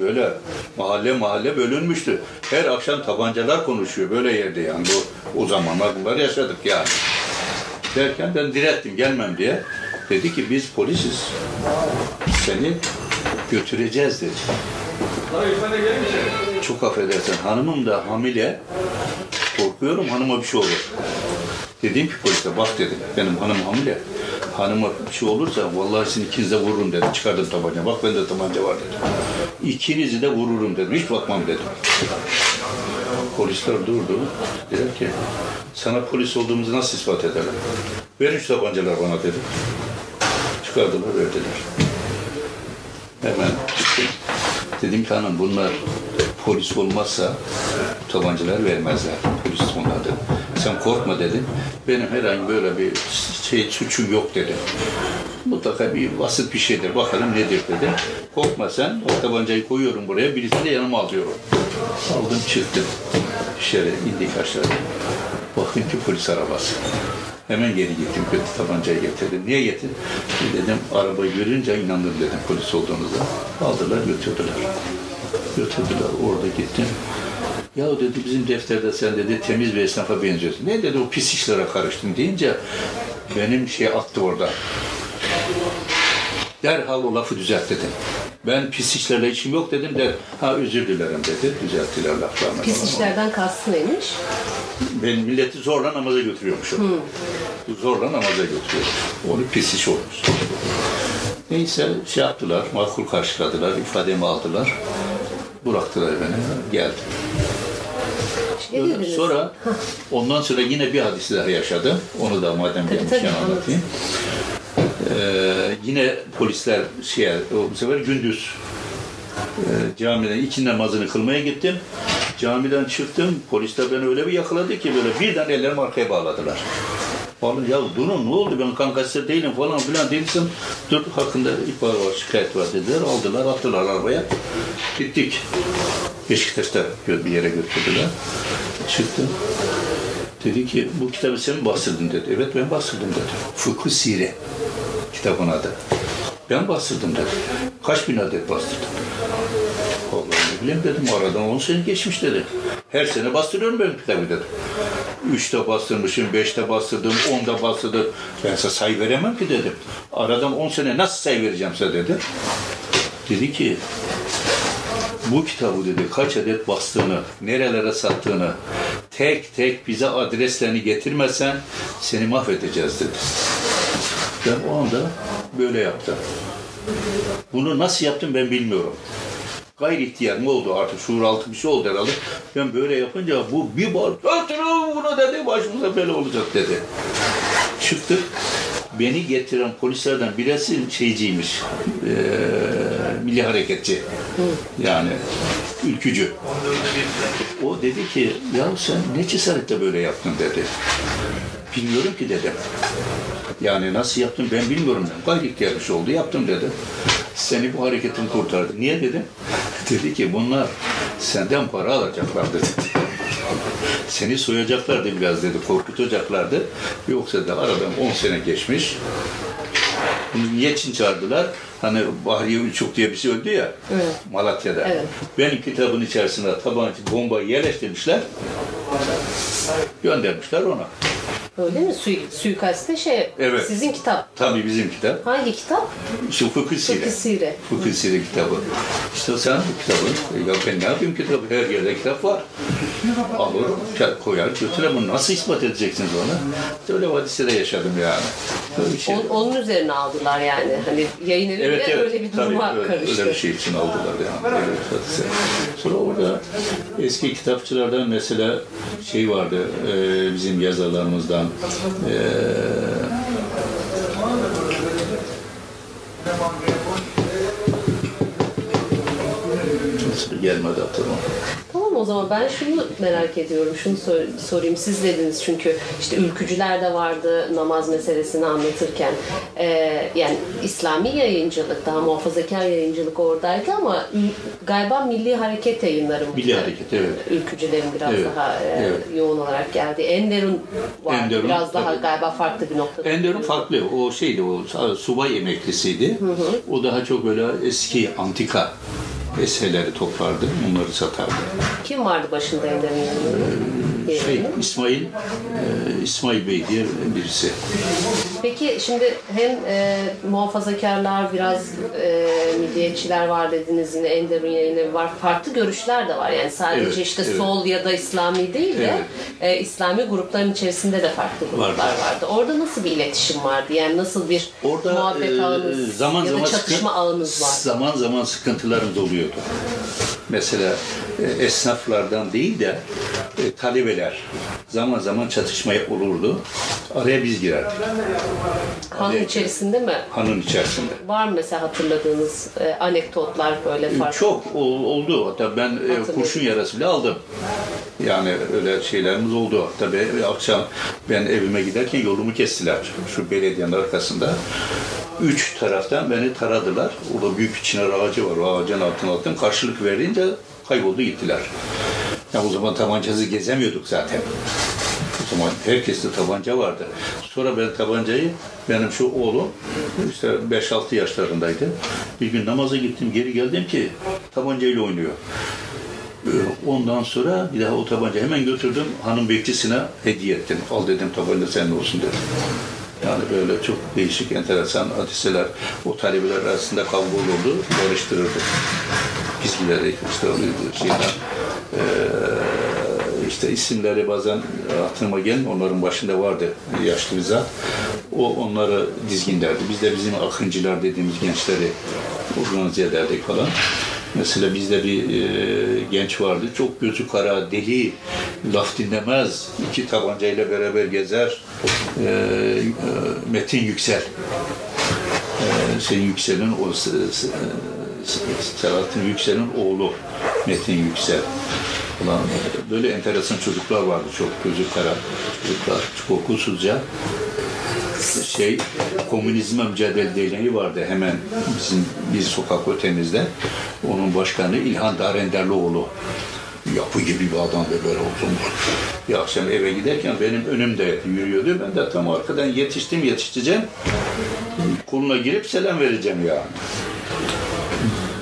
Böyle mahalle mahalle bölünmüştü. Her akşam tabancalar konuşuyor böyle yerde yani. Bu, o zamanlar bunları yaşadık yani. Derken ben direttim gelmem diye. Dedi ki biz polisiz. Seni götüreceğiz dedi. Çok affedersin hanımım da hamile. Korkuyorum hanıma bir şey olur. Dedim ki polise bak dedim benim hanım hamile. Hanıma bir şey olursa vallahi sizin ikinizi de vururum dedim. Çıkardım tabanca. Bak bende tabanca var dedim. İkinizi de vururum dedim. Hiç bakmam dedim. Polisler durdu. Dediler ki sana polis olduğumuzu nasıl ispat edelim? Verin şu tabancalar bana dedim. Çıkardılar verdiler. Hemen. Dedim ki hanım bunlar polis olmazsa tabancalar vermezler. Polis onlar dedim. Sen korkma dedim. Benim herhangi böyle bir şey suçum yok dedim. Mutlaka bir basit bir şeydir. Bakalım nedir dedim. Korkma sen. O tabancayı koyuyorum buraya. Birisini de yanıma alıyorum. Aldım çıktım. Dışarı indik aşağı. Bakın ki polis arabası. Hemen geri gittim, tabancayı getirdim. Niye getirdin? Dedim, arabayı görünce inandım dedim polis olduğunuza. Aldılar, götürdüler. Götürdüler, orada gittim. Ya dedi bizim defterde sen dedi temiz bir esnafa benziyorsun. Ne dedi o pis işlere karıştın deyince benim şey attı orada. Derhal o lafı düzelt dedim. Ben pis işlerle işim yok dedim de ha özür dilerim dedi. Düzelttiler laflarını. Pis işlerden kastı neymiş? Ben milleti zorla namaza götürüyormuşum. Zorla namaza götürüyormuş. Onu pis iş olmuş. Neyse şey yaptılar, makul karşıladılar, ifademi aldılar. Bıraktılar beni, geldim. Sonra ondan sonra yine bir hadisi daha yaşadım. Onu da madem gelmişken anlatayım. Ee, yine polisler şey, bu sefer gündüz e, camiden iki namazını kılmaya gittim. Camiden çıktım. Polisler beni öyle bir yakaladı ki böyle birden ellerimi arkaya bağladılar. Oğlum ya durun ne oldu? Ben kankası değilim falan filan dediysem dur hakkında ihbar var şikayet var dediler. Aldılar attılar arabaya. Gittik. Beşiktaş'ta bir yere götürdüler. Çıktım. Dedi ki bu kitabı sen mi bastırdın? dedi. Evet ben bastırdım dedi. Fıkıh Sire kitabın adı ben bastırdım dedi kaç bin adet bastırdın Vallahi ne bileyim dedim aradan 10 sene geçmiş dedi. Her sene bastırıyorum ben kitabı dedim. Üçte bastırmışım, beşte bastırdım, onda bastırdım. Ben size sayı veremem ki dedim. Aradan 10 sene nasıl sayı vereceğim size dedi. Dedi ki bu kitabı dedi kaç adet bastığını, nerelere sattığını tek tek bize adreslerini getirmezsen seni mahvedeceğiz dedi. Ben o anda böyle yaptım. Bunu nasıl yaptım ben bilmiyorum. Gayri ihtiyar mı oldu artık şuur altı bir şey oldu herhalde. Ben böyle yapınca bu bir bar öldürün bunu dedi başımıza böyle olacak dedi. Çıktık. Beni getiren polislerden birisi şeyciymiş. Eee milli hareketçi. Yani ülkücü. O dedi ki ya sen ne cesaretle böyle yaptın dedi. Bilmiyorum ki dedim. Yani nasıl yaptım ben bilmiyorum. Gayri ihtiyar bir şey oldu yaptım dedi. Seni bu hareketin kurtardı. Niye dedim? dedi ki bunlar senden para alacaklardı dedi. Seni soyacaklardı biraz dedi, korkutacaklardı. Yoksa da aradan 10 sene geçmiş. Bunu niye için çağırdılar? Hani Bahriye Ülçuk diye birisi öldü ya Evet. Malatya'da. Evet. Benim kitabın içerisine tabanca bombayı yerleştirmişler. Göndermişler ona. Öyle mi? Sui, suikaste şey, Evet. sizin kitap. Tabii bizim kitap. Hangi kitap? İşte Fıkıh Sire. Fıkıh Sire. Fıkıh Sire kitabı. İşte sen bu kitabı, ya ben ne yapayım kitabı? Her yerde kitap var. Alır, koyar, götürür. Bunu nasıl ispat edeceksiniz ona? İşte öyle vadisede yaşadım yani. Öyle bir şey. On- onun üzerine aldılar yani. Hani yayın Evet, evet. öyle bir duruma Tabii, evet, karıştı. Öyle bir şey için aldılar yani. Hadise. Sonra orada eski kitapçılardan mesela şey vardı, e, bizim yazarlarımızdan e, gelmedi aklıma. O zaman ben şunu merak ediyorum, şunu sor- sorayım. Siz dediniz çünkü işte ülkücüler de vardı namaz meselesini anlatırken. Ee, yani İslami yayıncılık, daha muhafazakar yayıncılık oradaydı ama galiba Milli Hareket yayınları mı? Milli Hareket, evet. Ülkücülerin biraz Evet, daha e, evet. yoğun olarak geldi. Enderun var. Enderun, biraz daha tabii. galiba farklı bir noktada. Enderun farklı. O şeydi, o subay emeklisiydi. O daha çok böyle eski antika eserleri toplardı, onları satardı. Kim vardı başında Enderun yanında? Şey, İsmail, e, İsmail Bey diye birisi. Peki şimdi hem e, muhafazakarlar biraz e, milliyetçiler var dediniz yine Enderun yayınları var. Farklı görüşler de var. Yani sadece Evet, işte evet. sol ya da İslami değil de e, İslami grupların içerisinde de farklı gruplar Vardı. vardı. Orada nasıl bir iletişim vardı? Yani nasıl bir Orada muhabbet e, ağınız zaman ya da zaman çatışma sıkın- ağınız var? Zaman zaman sıkıntılarımız oluyordu. Mesela e, esnaflardan değil de e, talebeler zaman zaman çatışmaya olurdu. Araya biz girerdik. Kanun Araya- içerisinde mi? Hanın içerisinde. Var mı mesela hatırladığınız e, anekdotlar böyle farklı? Çok ol- oldu. Hatta ben e, kurşun yarası bile aldım. Yani öyle şeylerimiz oldu. Ben, akşam ben evime giderken yolumu kestiler. Şu belediyenin arkasında. Üç taraftan beni taradılar. Orada büyük bir çınar ağacı var. O ağacın altına attım. Karşılık verince kayboldu gittiler. Ya o zaman tabancasız gezemiyorduk zaten. O zaman herkeste tabanca vardı. Sonra ben tabancayı, benim şu oğlum işte 5-6 yaşlarındaydı. Bir gün namaza gittim, geri geldim ki tabancayla oynuyor. Ee, Ondan sonra bir daha o tabancayı hemen götürdüm hanım bekçisine hediye ettim. Al dedim tabanca senin olsun dedim. Yani böyle çok değişik, enteresan hadiseler o talebeler arasında kavga olurdu, barıştırırdı. Bizgileri işte o şeyler, eee, işte isimleri bazen aklıma gelmiyor. Onların başında vardı yaşlı bir zat. O onları dizginlerdi. Biz de bizim akıncılar dediğimiz gençleri organize ederdik falan. Mesela bizde bir e, genç vardı. Çok gözü kara, deli, laf dinlemez. iki tabancayla beraber gezer. E, e, Metin Yüksel. E, şey Yüksel'in o Selahattin Yüksel'in oğlu Metin Yüksel falan böyle enteresan çocuklar vardı çok gözü kara çocuklar çok okulsuzca şey komünizme mücadele derneği vardı hemen bizim bir sokak ötemizde onun başkanı İlhan Darenderlioğlu yapı gibi bir adam ve böyle uzun bir akşam eve giderken benim önümde yürüyordu. Ben de tam arkadan yetiştim yetişeceğim koluna girip selam vereceğim yani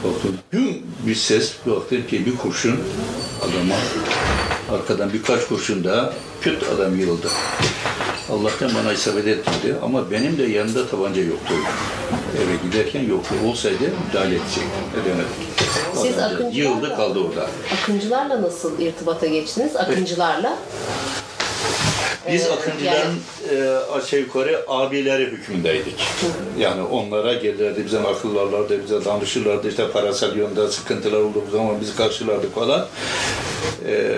Baktım güm bir ses baktım ki bir kurşun adama. Arkadan birkaç kurşun daha küt adam yıldı. Allah'tan bana isabet etmedi ama benim de yanında tabanca yoktu. Eve giderken yoktu. Olsaydı müdahale edecektim. Edemedik. Siz Adam da akıncılarla- Yığıldı kaldı orada. Akıncılarla nasıl irtibata geçtiniz? Akıncılarla? Biz Ee, akıncıların e, aşağı yukarı abileri hükmündeydik. Yani onlara gelirlerdi, bize akıllarlardı, bize danışırlardı. işte parasal yönde sıkıntılar olduğu zaman bizi karşılardı falan. E,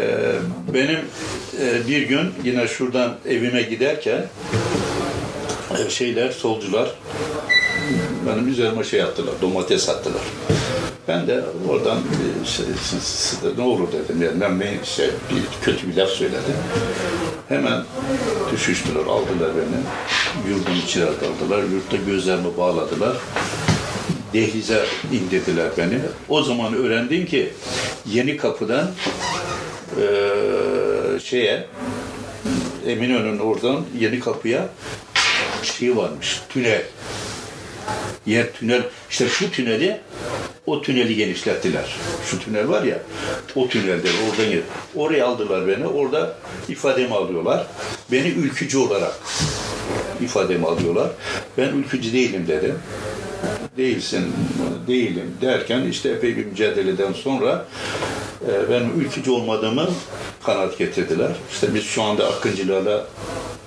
benim e, bir gün yine şuradan evime giderken e, şeyler, solcular benim üzerime şey attılar, domates attılar. Ben de oradan bir şey, ne olur dedim. Yani ben şey, bir kötü bir laf söyledim. Hemen düşüştüler, aldılar beni. Yurdun içine aldılar. Yurtta gözlerimi bağladılar. Dehlize indirdiler beni. O zaman öğrendim ki Yeni Kapı'dan eee şeye Eminönü'nün oradan Yeni Kapı'ya şey varmış, tünel. Yer tünel, işte şu tüneli, o tüneli genişlettiler. Şu tünel var ya, o tünelde oradan yer. Oraya aldılar beni, orada ifademi alıyorlar. Beni ülkücü olarak ifademi alıyorlar. Ben ülkücü değilim dedim. Değilsin, değilim derken işte epey bir mücadeleden sonra e, ben ülkücü olmadığımı kanaat getirdiler. İşte biz şu anda akıncılarla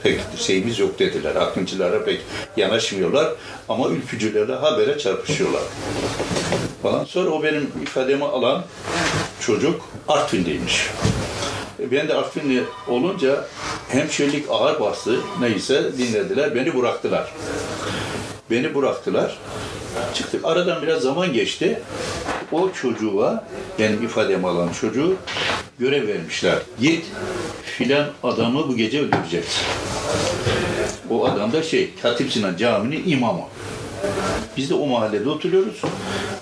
pek şeyimiz yok dediler. Akıncılara pek yanaşmıyorlar ama ülkücülerle habere çarpışıyorlar falan. Sonra o benim ifademi alan çocuk Artvin'deymiş. E, Ben de Artvinli olunca hemşirelik ağır bastı. Neyse dinlediler. Beni bıraktılar. Beni bıraktılar. Çıktık. Aradan biraz zaman geçti. O çocuğa, benim ifademi alan çocuğu görev vermişler. Git filan adamı bu gece öldüreceksin. O adam da şey, Katip Sinan Camii'nin imamı. Biz de o mahallede oturuyoruz.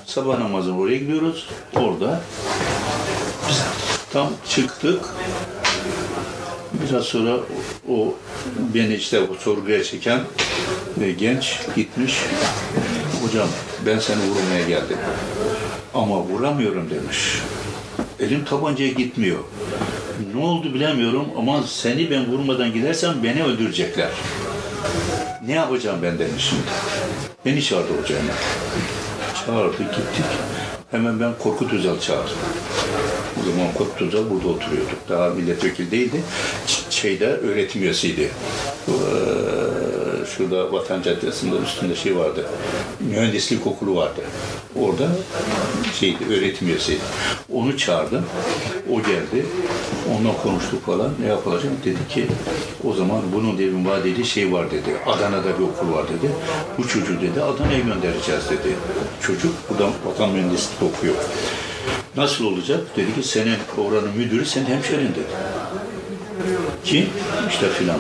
Sabah namazına oraya gidiyoruz. Orada tam çıktık. Biraz sonra o, o beni işte o sorguya çeken e, genç gitmiş. Hocam ben seni vurmaya geldim. Ama vuramıyorum demiş. Elim tabancaya gitmiyor. Ne oldu bilemiyorum ama seni ben vurmadan gidersem beni öldürecekler. Ne yapacağım ben demiş şimdi. Beni çağırdı hocam. Çağırdı gittik. Hemen ben Korkut Özal çağırdım. O zaman Korkut Özal burada oturuyordu. Daha milletvekili değildi. Şeyde öğretim üyesiydi. Ee, şurada Vatan Caddesi'nde üstünde şey vardı. Mühendislik okulu vardı. Orada şeydi, öğretim üyesiydi. Onu çağırdım. O geldi. Onunla konuştuk falan. Ne yapılacak? Dedi ki o zaman bunun dedi vadeli şey var dedi. Adana'da bir okul var dedi. Bu çocuğu dedi Adana'ya göndereceğiz dedi. Çocuk buradan vatan mühendisliği okuyor. Nasıl olacak? Dedi ki senin oranın müdürü senin hemşerin dedi. Kim? İşte filan.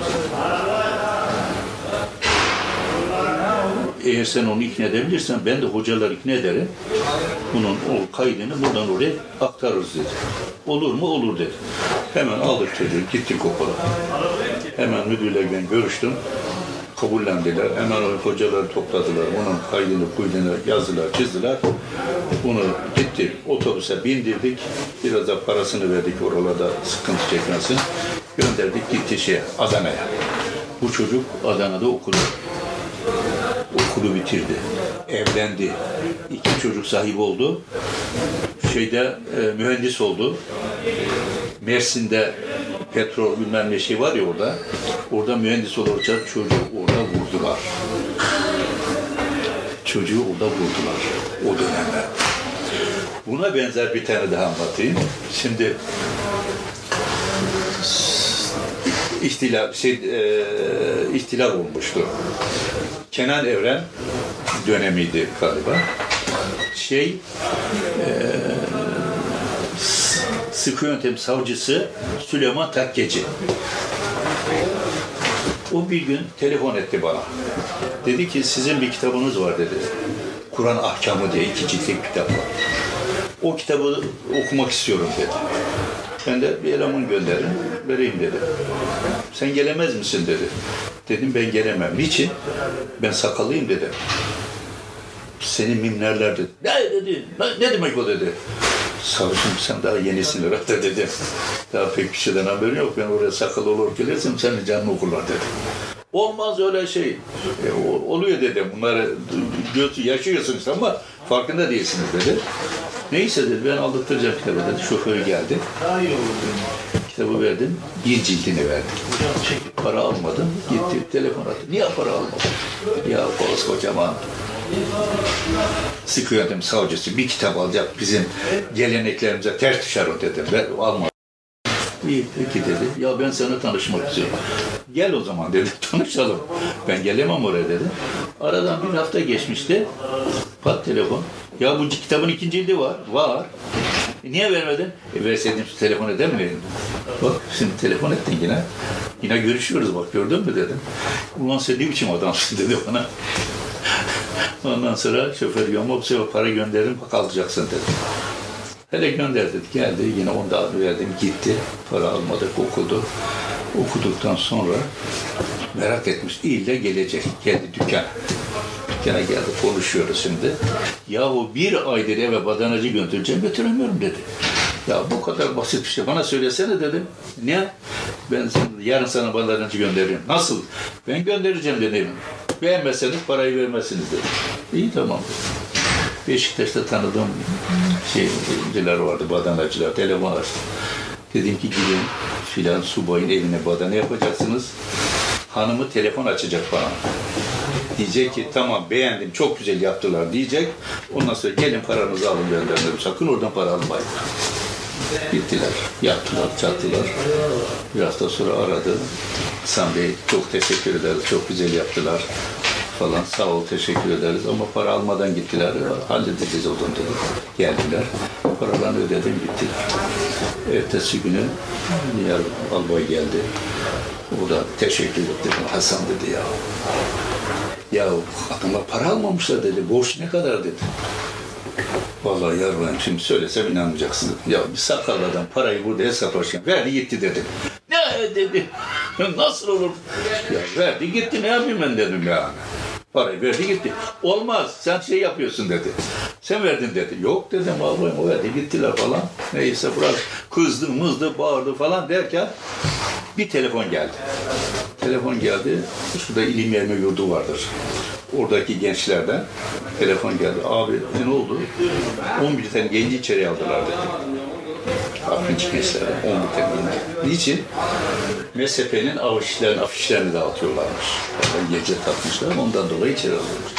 Eğer sen onu ikna edebilirsen ben de hocalar ikna ederim. Bunun o kaydını buradan oraya aktarırız dedi. Olur mu? Olur dedi. Hemen aldık çocuğu gittik okula. Hemen müdürle ben görüştüm. Kabullendiler. Hemen hocaları topladılar. Bunun kaydını, kuydunu yazdılar, çizdiler. Bunu gitti otobüse bindirdik. Biraz da parasını verdik oralarda sıkıntı çekmesin. Gönderdik gitti şey Adana'ya. Bu çocuk Adana'da okudu okulu bitirdi. Evlendi. İki çocuk sahibi oldu. Şeyde e, mühendis oldu. Mersin'de petrol bilmem ne şey var ya orada. Orada mühendis olacak çocuğu orada vurdular. Çocuğu orada vurdular. O dönemler. Buna benzer bir tane daha anlatayım. Şimdi ihtilaf şey e, ihtilaf olmuştu. Kenan Evren dönemiydi galiba. Şey e, sıkı yöntem savcısı Süleyman Takkeci. O bir gün telefon etti bana. Dedi ki sizin bir kitabınız var dedi. Kur'an Ahkamı diye iki ciltlik kitap var. O kitabı okumak istiyorum dedi. Ben de bir eleman gönderin, vereyim dedi. Sen gelemez misin dedi. Dedim ben gelemem. Niçin? Ben sakallıyım dedi. Seni mimlerler dedi. Ne dedi? Ne, ne demek o dedi. Savcım sen daha yenisin herhalde dedi. Daha pek bir şeyden haberin yok. Ben oraya sakal olur gelirsem senin canını okurlar dedi. Olmaz öyle şey. E, oluyor dedim. Bunları yaşıyorsunuz ama farkında değilsiniz dedi. Neyse dedi ben aldırtacağım kitabı dedi. Şoförü geldi. Kitabı verdim. Bir cildini verdim. Para almadım. Gitti telefon attı. Niye para almadın? Ya kocaman sıkı yöntem savcısı bir kitap alacak bizim geleneklerimize ters düşer o dedim. Ben almadım. İyi peki dedi. Ya ben seninle tanışmak istiyorum. Gel o zaman dedi. Tanışalım. Ben gelemem oraya dedi. Aradan bir hafta geçmişti. Pat telefon. Ya bu kitabın ikinci cildi var. Var. E, niye vermedin? E verseydim şu telefon eder mi? Bak şimdi telefon ettin yine. Yine görüşüyoruz bak gördün mü dedim. Ulan sen ne biçim adamsın dedi bana. Ondan sonra şoför yamuk para gönderin bak alacaksın dedi. Hele gönder dedi. Geldi yine onu da verdim gitti. Para almadık okudu. Okuduktan sonra merak etmiş. İlle gelecek. Geldi dükkana. Gene geldi konuşuyoruz şimdi. Yahu bir aydır eve badanacı göndereceğim götüremiyorum dedi. Ya bu kadar basit bir şey bana söylesene dedim. Ne? Ben yarın sana badanacı gönderirim. Nasıl? Ben göndereceğim dedim. Beğenmezseniz parayı vermezsiniz dedi. İyi tamam dedim. Beşiktaş'ta tanıdığım şeyciler vardı, badanacılar, telefon açtım. Dedim ki gidin filan subayın evine badana yapacaksınız. Hanımı telefon açacak bana. Diyecek ki tamam beğendim, çok güzel yaptılar diyecek. Ondan sonra gelin paranızı alın benden. Sakın oradan para almayın. Gittiler, yaptılar, çattılar. Bir hafta sonra aradı. Hasan Bey çok teşekkür ederiz, çok güzel yaptılar falan. Sağ ol, teşekkür ederiz ama para almadan gittiler. Halledeceğiz o zaman dedi. Geldiler, paralarını ödedim gittiler. Ertesi günü diğer albay geldi. O da teşekkür etti. Hasan dedi ya. Ya adamlar para almamışlar dedi. Borç ne kadar dedi. Vallahi yarın şimdi söylesem inanmayacaksın. Ya bir sakallı adam parayı burada hesaplaşırken verdi gitti dedim. Ne dedi? Nasıl olur? Ya verdi gitti ne yapayım ben dedim ya. Parayı verdi gitti. Olmaz sen şey yapıyorsun dedi. Sen verdin dedi. Yok dedim abim o verdi gittiler falan. Neyse bırak kızdı mızdı bağırdı falan derken bir telefon geldi. Telefon geldi. Şurada ilim yerme yurdu vardır. Oradaki gençlerden telefon geldi. Abi ne oldu? 11 tane genci içeri aldılar dedi. Akıncı gençlerden 11 tane genci. Niçin? MSP'nin afişlerini, afişlerini dağıtıyorlarmış. Yani gece takmışlar ondan dolayı içeri alıyormuş.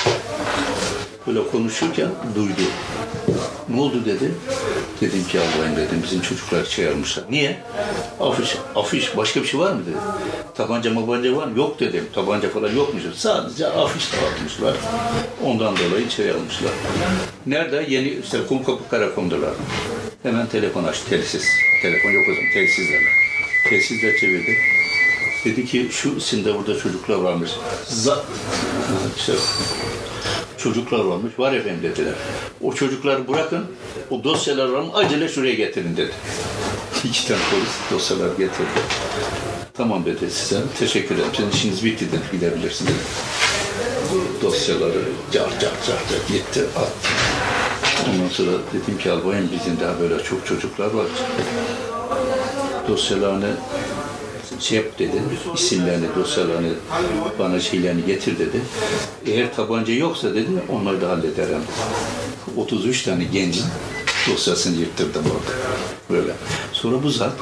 Böyle konuşurken duydu. Ne oldu dedi. Dedim ki Allah'ım dedim bizim çocuklar çağırmışlar. Niye? Afiş, afiş başka bir şey var mı dedi. Tabanca mabanca var mı? Yok dedim. Tabanca falan yokmuş. Sadece afiş dağıtmışlar. Ondan dolayı içeri almışlar. Nerede? Yeni işte Kumkapı Karakon'dalar. Hemen telefon açtı. Telsiz. Telefon yok o zaman. Telsizlerle. Telsizle çevirdi. Dedi ki şu sinde burada çocuklar varmış. Za işte çocuklar varmış. Var efendim dediler. O çocukları bırakın. O dosyalar var mı? Acele şuraya getirin dedi. İki tane polis dosyalar getirdi. Tamam dedi size. Teşekkür ederim. Sizin işiniz bitti dedi. Gidebilirsiniz dedi. Dosyaları car car car car gitti attı. Ondan sonra dedim ki albayım bizim daha böyle çok çocuklar var. Dosyalarını şey yap dedi, isimlerini, dosyalarını, bana şeylerini getir dedi. Eğer tabanca yoksa dedi, onları da hallederim. 33 tane gencin dosyasını yırttırdım orada. Böyle. Sonra bu zat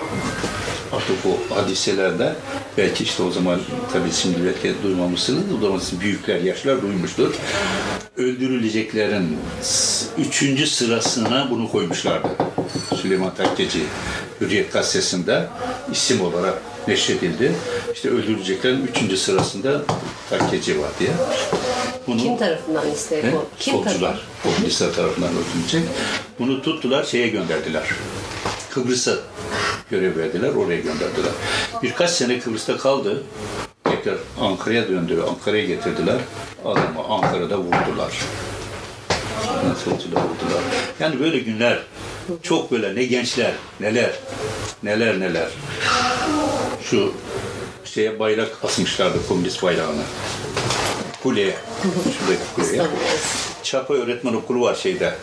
artık o hadiselerde belki işte o zaman tabii şimdi belki duymamışsınız o zaman büyükler, yaşlar duymuştur. Öldürüleceklerin üçüncü sırasına bunu koymuşlardı. Süleyman Takkeci Hürriyet Gazetesi'nde isim olarak neşredildi. İşte öldürüleceklerin üçüncü sırasında Takkeci var diye. Bunu, Kim tarafından isteği He? bu? Kim Solcular. Komünistler tarafından öldürülecek. Bunu tuttular, şeye gönderdiler. Kıbrıs'a görev verdiler, oraya gönderdiler. Birkaç sene Kıbrıs'ta kaldı. Tekrar Ankara'ya döndü. Ankara'ya getirdiler. Adamı Ankara'da vurdular. Solcular vurdular. Yani böyle günler çok böyle ne gençler, neler, neler neler. Şu şeye bayrak asmışlardı komünist bayrağını. Kuleye. Şuradaki kuleye. Çapa öğretmen okulu var şeyde.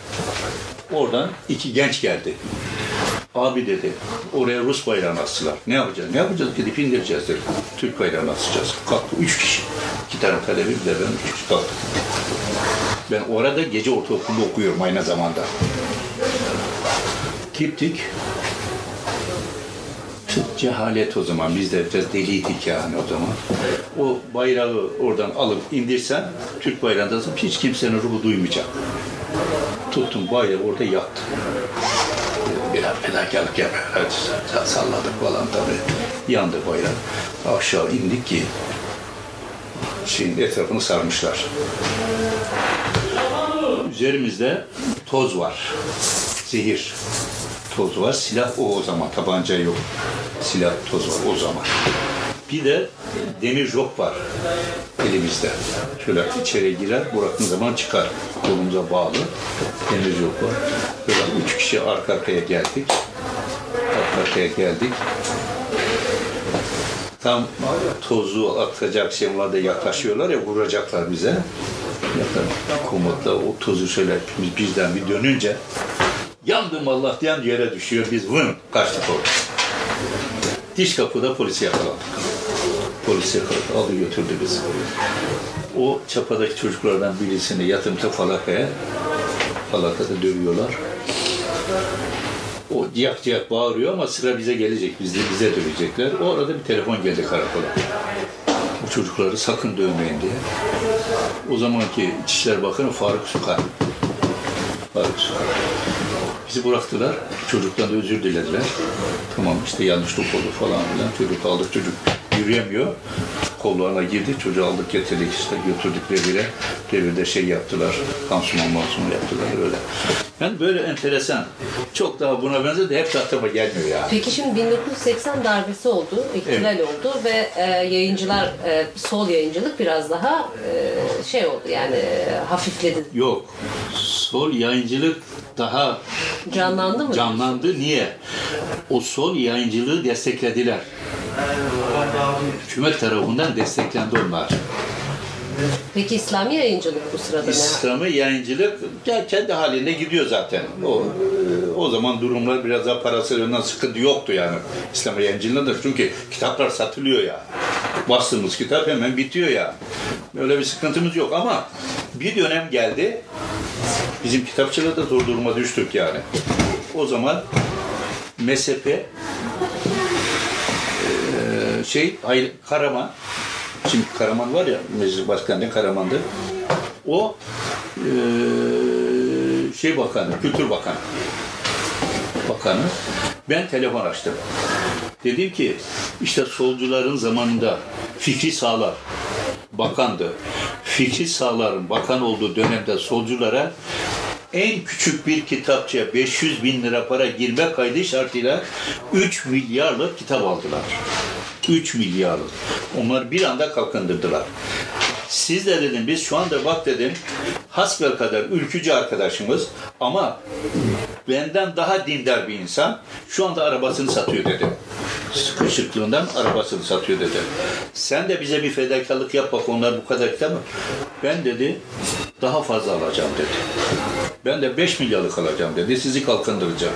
Oradan iki genç geldi. Abi dedi, oraya Rus bayrağını astılar. Ne yapacağız? Ne yapacağız? Gidip indireceğiz dedi. Türk bayrağını asacağız. Kalktı üç kişi. İki tane bir de ben üç kişi kalktık. Ben orada gece ortaokulda okuyorum aynı zamanda. Çok cehalet o zaman. Biz de biraz deliydik yani o zaman. O bayrağı oradan alıp indirsen, Türk bayrağında hiç kimsenin ruhu duymayacak. Tuttum bayrağı orada yaktım. Biraz fedakarlık yap. Hadi salladık falan tabii. Yandı bayrak. Aşağı indik ki şeyin etrafını sarmışlar. Üzerimizde toz var. Zehir toz var. Silah o o zaman. Tabanca yok. Silah toz var o zaman. Bir de demir jok var elimizde. Şöyle içeri girer, bıraktığın zaman çıkar. Kolumuza bağlı. Demir jok var. Böyle üç kişi arka arkaya geldik. Arka arkaya geldik. Tam tozu atacak şeyler de yaklaşıyorlar ya vuracaklar bize. Komutla o tozu şöyle biz bizden bir dönünce yandım Allah diyen yere düşüyor. Biz vın kaçtık orada. Diş kapıda polisi yakaladık. Polis yakaladı, aldı götürdü bizi. O çapadaki çocuklardan birisini yatırımda falakaya, falakada dövüyorlar. O ciyak ciyak bağırıyor ama sıra bize gelecek, bize, bize dövecekler. O arada bir telefon geldi karakola. Bu çocukları sakın dövmeyin diye. O zamanki İçişleri Bakanı Faruk Sukar. Faruk Sukar. Bizi bıraktılar. Çocuktan da özür dilediler. Tamam işte yanlışlık oldu falan filan. Çocuk aldık çocuk yürüyemiyor. Kollarına girdik. Çocuğu aldık getirdik işte götürdük revire. Revirde şey yaptılar. Pansuman mansuman yaptılar öyle. Yani böyle enteresan. Çok daha buna benzer de hep aklıma gelmiyor yani. Peki şimdi 1980 darbesi oldu, ihtilal oldu ve e, yayıncılar, e, sol yayıncılık biraz daha e, şey oldu yani e, hafifledi. Yok. Sol yayıncılık daha Canlandı mı? canlandı. Niye? O sol yayıncılığı desteklediler. Hükümet tarafından desteklendi onlar. Peki İslami yayıncılık bu sırada ne? İslam'ı yayıncılık ya kendi halinde gidiyor zaten. O e, o zaman durumlar biraz daha parasal yönden sıkıntı yoktu yani. İslam yayıncılığında çünkü kitaplar satılıyor ya. Bastığımız kitap hemen bitiyor ya. Öyle bir sıkıntımız yok ama bir dönem geldi. Bizim kitapçıda da zor duruma düştük yani. O zaman mezhepe şey hayır Karaman şimdi Karaman var ya meclis başkanı Karaman'dı. O e, şey bakanı, kültür bakanı. Bakanı. Ben telefon açtım. Dedim ki işte solcuların zamanında Fikri Sağlar bakandı. Fikri Sağlar'ın bakan olduğu dönemde solculara en küçük bir kitapçıya 500 bin lira para girme kaydı şartıyla 3 milyarlık kitap aldılar. 3 milyarlık. Onlar bir anda kalkındırdılar. Siz de dedim biz şu anda bak dedim hasbel kadar ülkücü arkadaşımız ama benden daha dindar bir insan şu anda arabasını satıyor dedim. Sıkışıklığından arabasını satıyor dedim. Sen de bize bir fedakarlık yap bak onlar bu kadar kitap mı? Ben dedi daha fazla alacağım dedi. Ben de 5 milyarlık alacağım dedi. Sizi kalkındıracağım.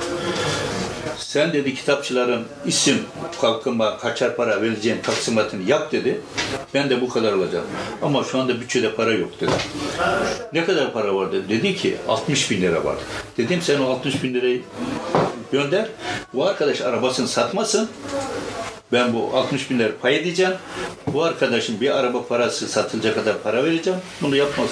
Sen dedi kitapçıların isim kalkınma kaçar para vereceğin taksimatını yap dedi. Ben de bu kadar alacağım. Ama şu anda bütçede para yok dedi. Ne kadar para var dedi. Dedi ki 60 bin lira var. Dedim sen o 60 bin lirayı gönder. Bu arkadaş arabasını satmasın. Ben bu 60 bin lira pay edeceğim. Bu arkadaşın bir araba parası satılacak kadar para vereceğim. Bunu yapmaz.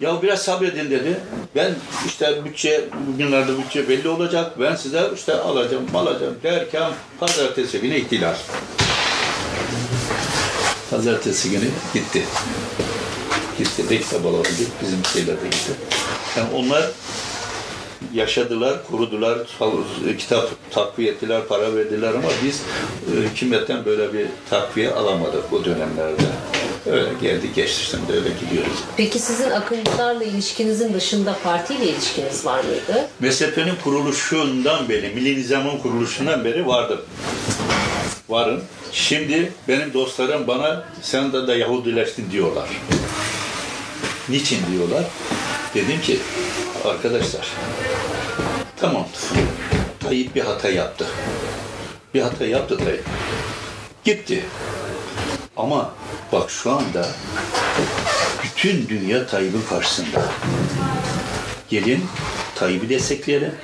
Ya biraz sabredin dedi. Ben işte bütçe, bugünlerde bütçe belli olacak. Ben size işte alacağım, alacağım derken pazartesi günü ihtilal. Pazartesi günü gitti. Gitti. Alalım dedik. Bizim şeyler de gitti. Yani onlar yaşadılar, kurudular, kitap takviye ettiler, para verdiler ama biz e, hükümetten böyle bir takviye alamadık bu dönemlerde. Öyle geldi geçti şimdi öyle gidiyoruz. Peki sizin akıncılarla ilişkinizin dışında partiyle ilişkiniz var mıydı? MSP'nin kuruluşundan beri, Milli Nizam'ın kuruluşundan beri vardım. Varım. Şimdi benim dostlarım bana sen de, de Yahudileştin diyorlar. Niçin diyorlar? Dedim ki arkadaşlar tamam Tayyip bir hata yaptı. Bir hata yaptı Tayyip. Gitti. Ama bak şu anda bütün dünya Tayyip'in karşısında. Gelin Tayyip'i destekleyelim.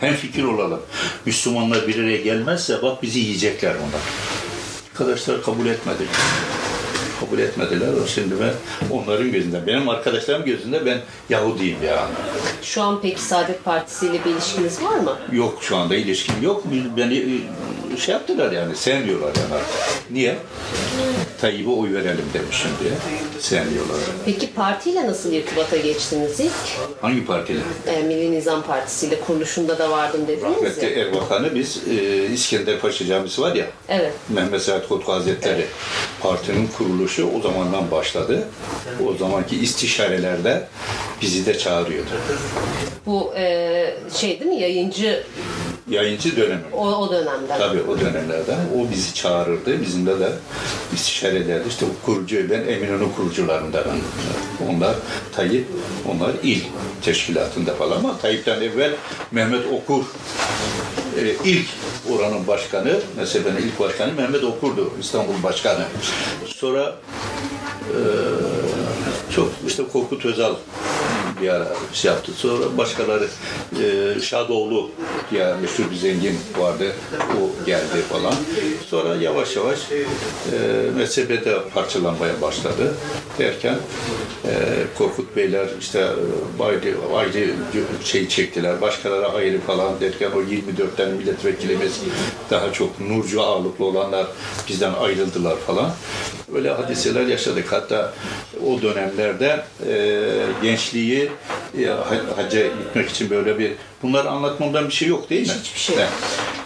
Hem fikir olalım. Müslümanlar bir araya gelmezse bak bizi yiyecekler onlar. Arkadaşlar kabul etmediler. Kabul etmediler. O Şimdi ben onların gözünde, benim arkadaşlarım gözünde ben Yahudiyim yani. Şu an peki Saadet Partisi ile bir ilişkiniz var mı? Yok şu anda ilişkim yok. Beni e, şey yaptılar yani sevmiyorlar yani artık. Niye? Tayyip'e oy verelim demişim diye. Sevmiyorlar. Peki partiyle nasıl irtibata geçtiniz ilk? Hangi partiler? E, Milli Nizam Partisi ile kuruluşunda da vardım dediniz Rahmetli ya. Erbakan'ı biz e, İskender Paşa Camisi var ya Evet. Mehmet Said Kutlu Hazretleri partinin kuruluşu o zamandan başladı. O zamanki istişarelerde bizi de çağırıyordu. Bu e, şey değil mi yayıncı Yayıncı dönemi. O, o dönemde. Tabii o dönemlerden. O bizi çağırırdı. Bizimle de istişare ederdi. İşte kurucu, ben Eminönü kurucularındanım. Onlar Tayyip, onlar il teşkilatında falan ama Tayyip'ten evvel Mehmet Okur e, ilk oranın başkanı, mezhebenin ilk başkanı Mehmet Okur'du, İstanbul başkanı. Sonra e, çok işte Korkut Özal bir ara şey yaptı. Sonra başkaları e, Şadoğlu diye meşhur bir zengin vardı. O geldi falan. Sonra yavaş yavaş e, mezhebe de parçalanmaya başladı. Derken e, Korkut Beyler işte e, ayrı, ayrı şey çektiler. Başkaları ayrı falan derken o 24 tane milletvekilimiz daha çok Nurcu ağırlıklı olanlar bizden ayrıldılar falan. Öyle hadiseler yaşadık. Hatta o dönemlerde e, gençliği e, ha- hacca gitmek için böyle bir bunları anlatmamdan bir şey yok değil mi? Hiçbir şey yok.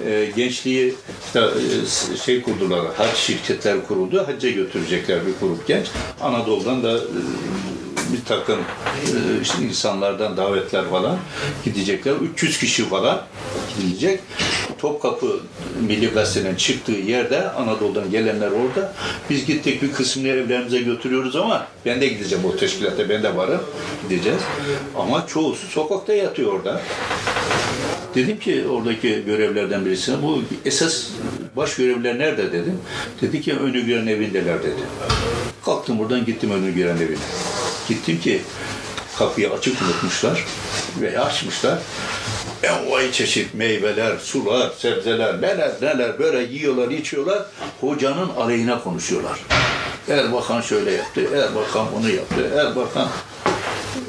E, gençliği işte, e, şey kurdular, hac şirketler kuruldu, hacca götürecekler bir grup genç. Anadolu'dan da e, bir takım e, işte insanlardan davetler falan gidecekler. 300 kişi falan gidilecek. Topkapı Milli Gazete'nin çıktığı yerde Anadolu'dan gelenler orada. Biz gittik bir kısmını evlerimize götürüyoruz ama ben de gideceğim o teşkilata, ben de varım. Gideceğiz. Ama çoğusu sokakta yatıyor orada. Dedim ki oradaki görevlerden birisine bu esas baş görevliler nerede dedim. Dedi ki önü gören evindeler dedi. Kalktım buradan gittim önü gören evine. Gittim ki kapıyı açık unutmuşlar ve açmışlar. Envai çeşit meyveler, sular, sebzeler, neler neler böyle yiyorlar, içiyorlar. Hocanın aleyhine konuşuyorlar. Erbakan şöyle yaptı, Erbakan bunu yaptı, Erbakan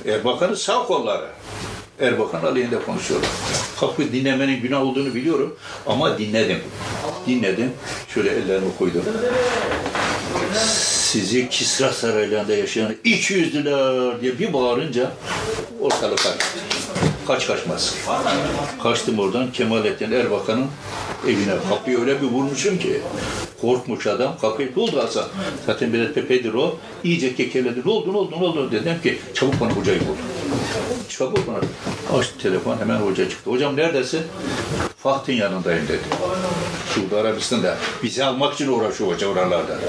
Erbakan'ın sağ kolları. Erbakan aleyhinde konuşuyorlar. Kapı dinlemenin günah olduğunu biliyorum ama dinledim. Dinledim. Şöyle ellerimi koydum. Sizi Kisra saraylarında yaşayan 200'lüler diye bir bağırınca ortalık karıştı. Kaç kaçmaz. Kaçtım oradan Kemalettin Erbakan'ın evine. Kapıyı öyle bir vurmuşum ki korkmuş adam. Kapıyı ne oldu Hasan? Zaten biraz Pepe'dir o. İyice kekeledi. Ne oldu ne oldu ne oldu? Dedim ki çabuk bana hocayı bul. Çabuk bana. Açtı telefon hemen hoca çıktı. Hocam neredesin? Faht'ın yanındayım dedi. Suudi Arabistan'da bizi almak için uğraşıyor hoca oralarda.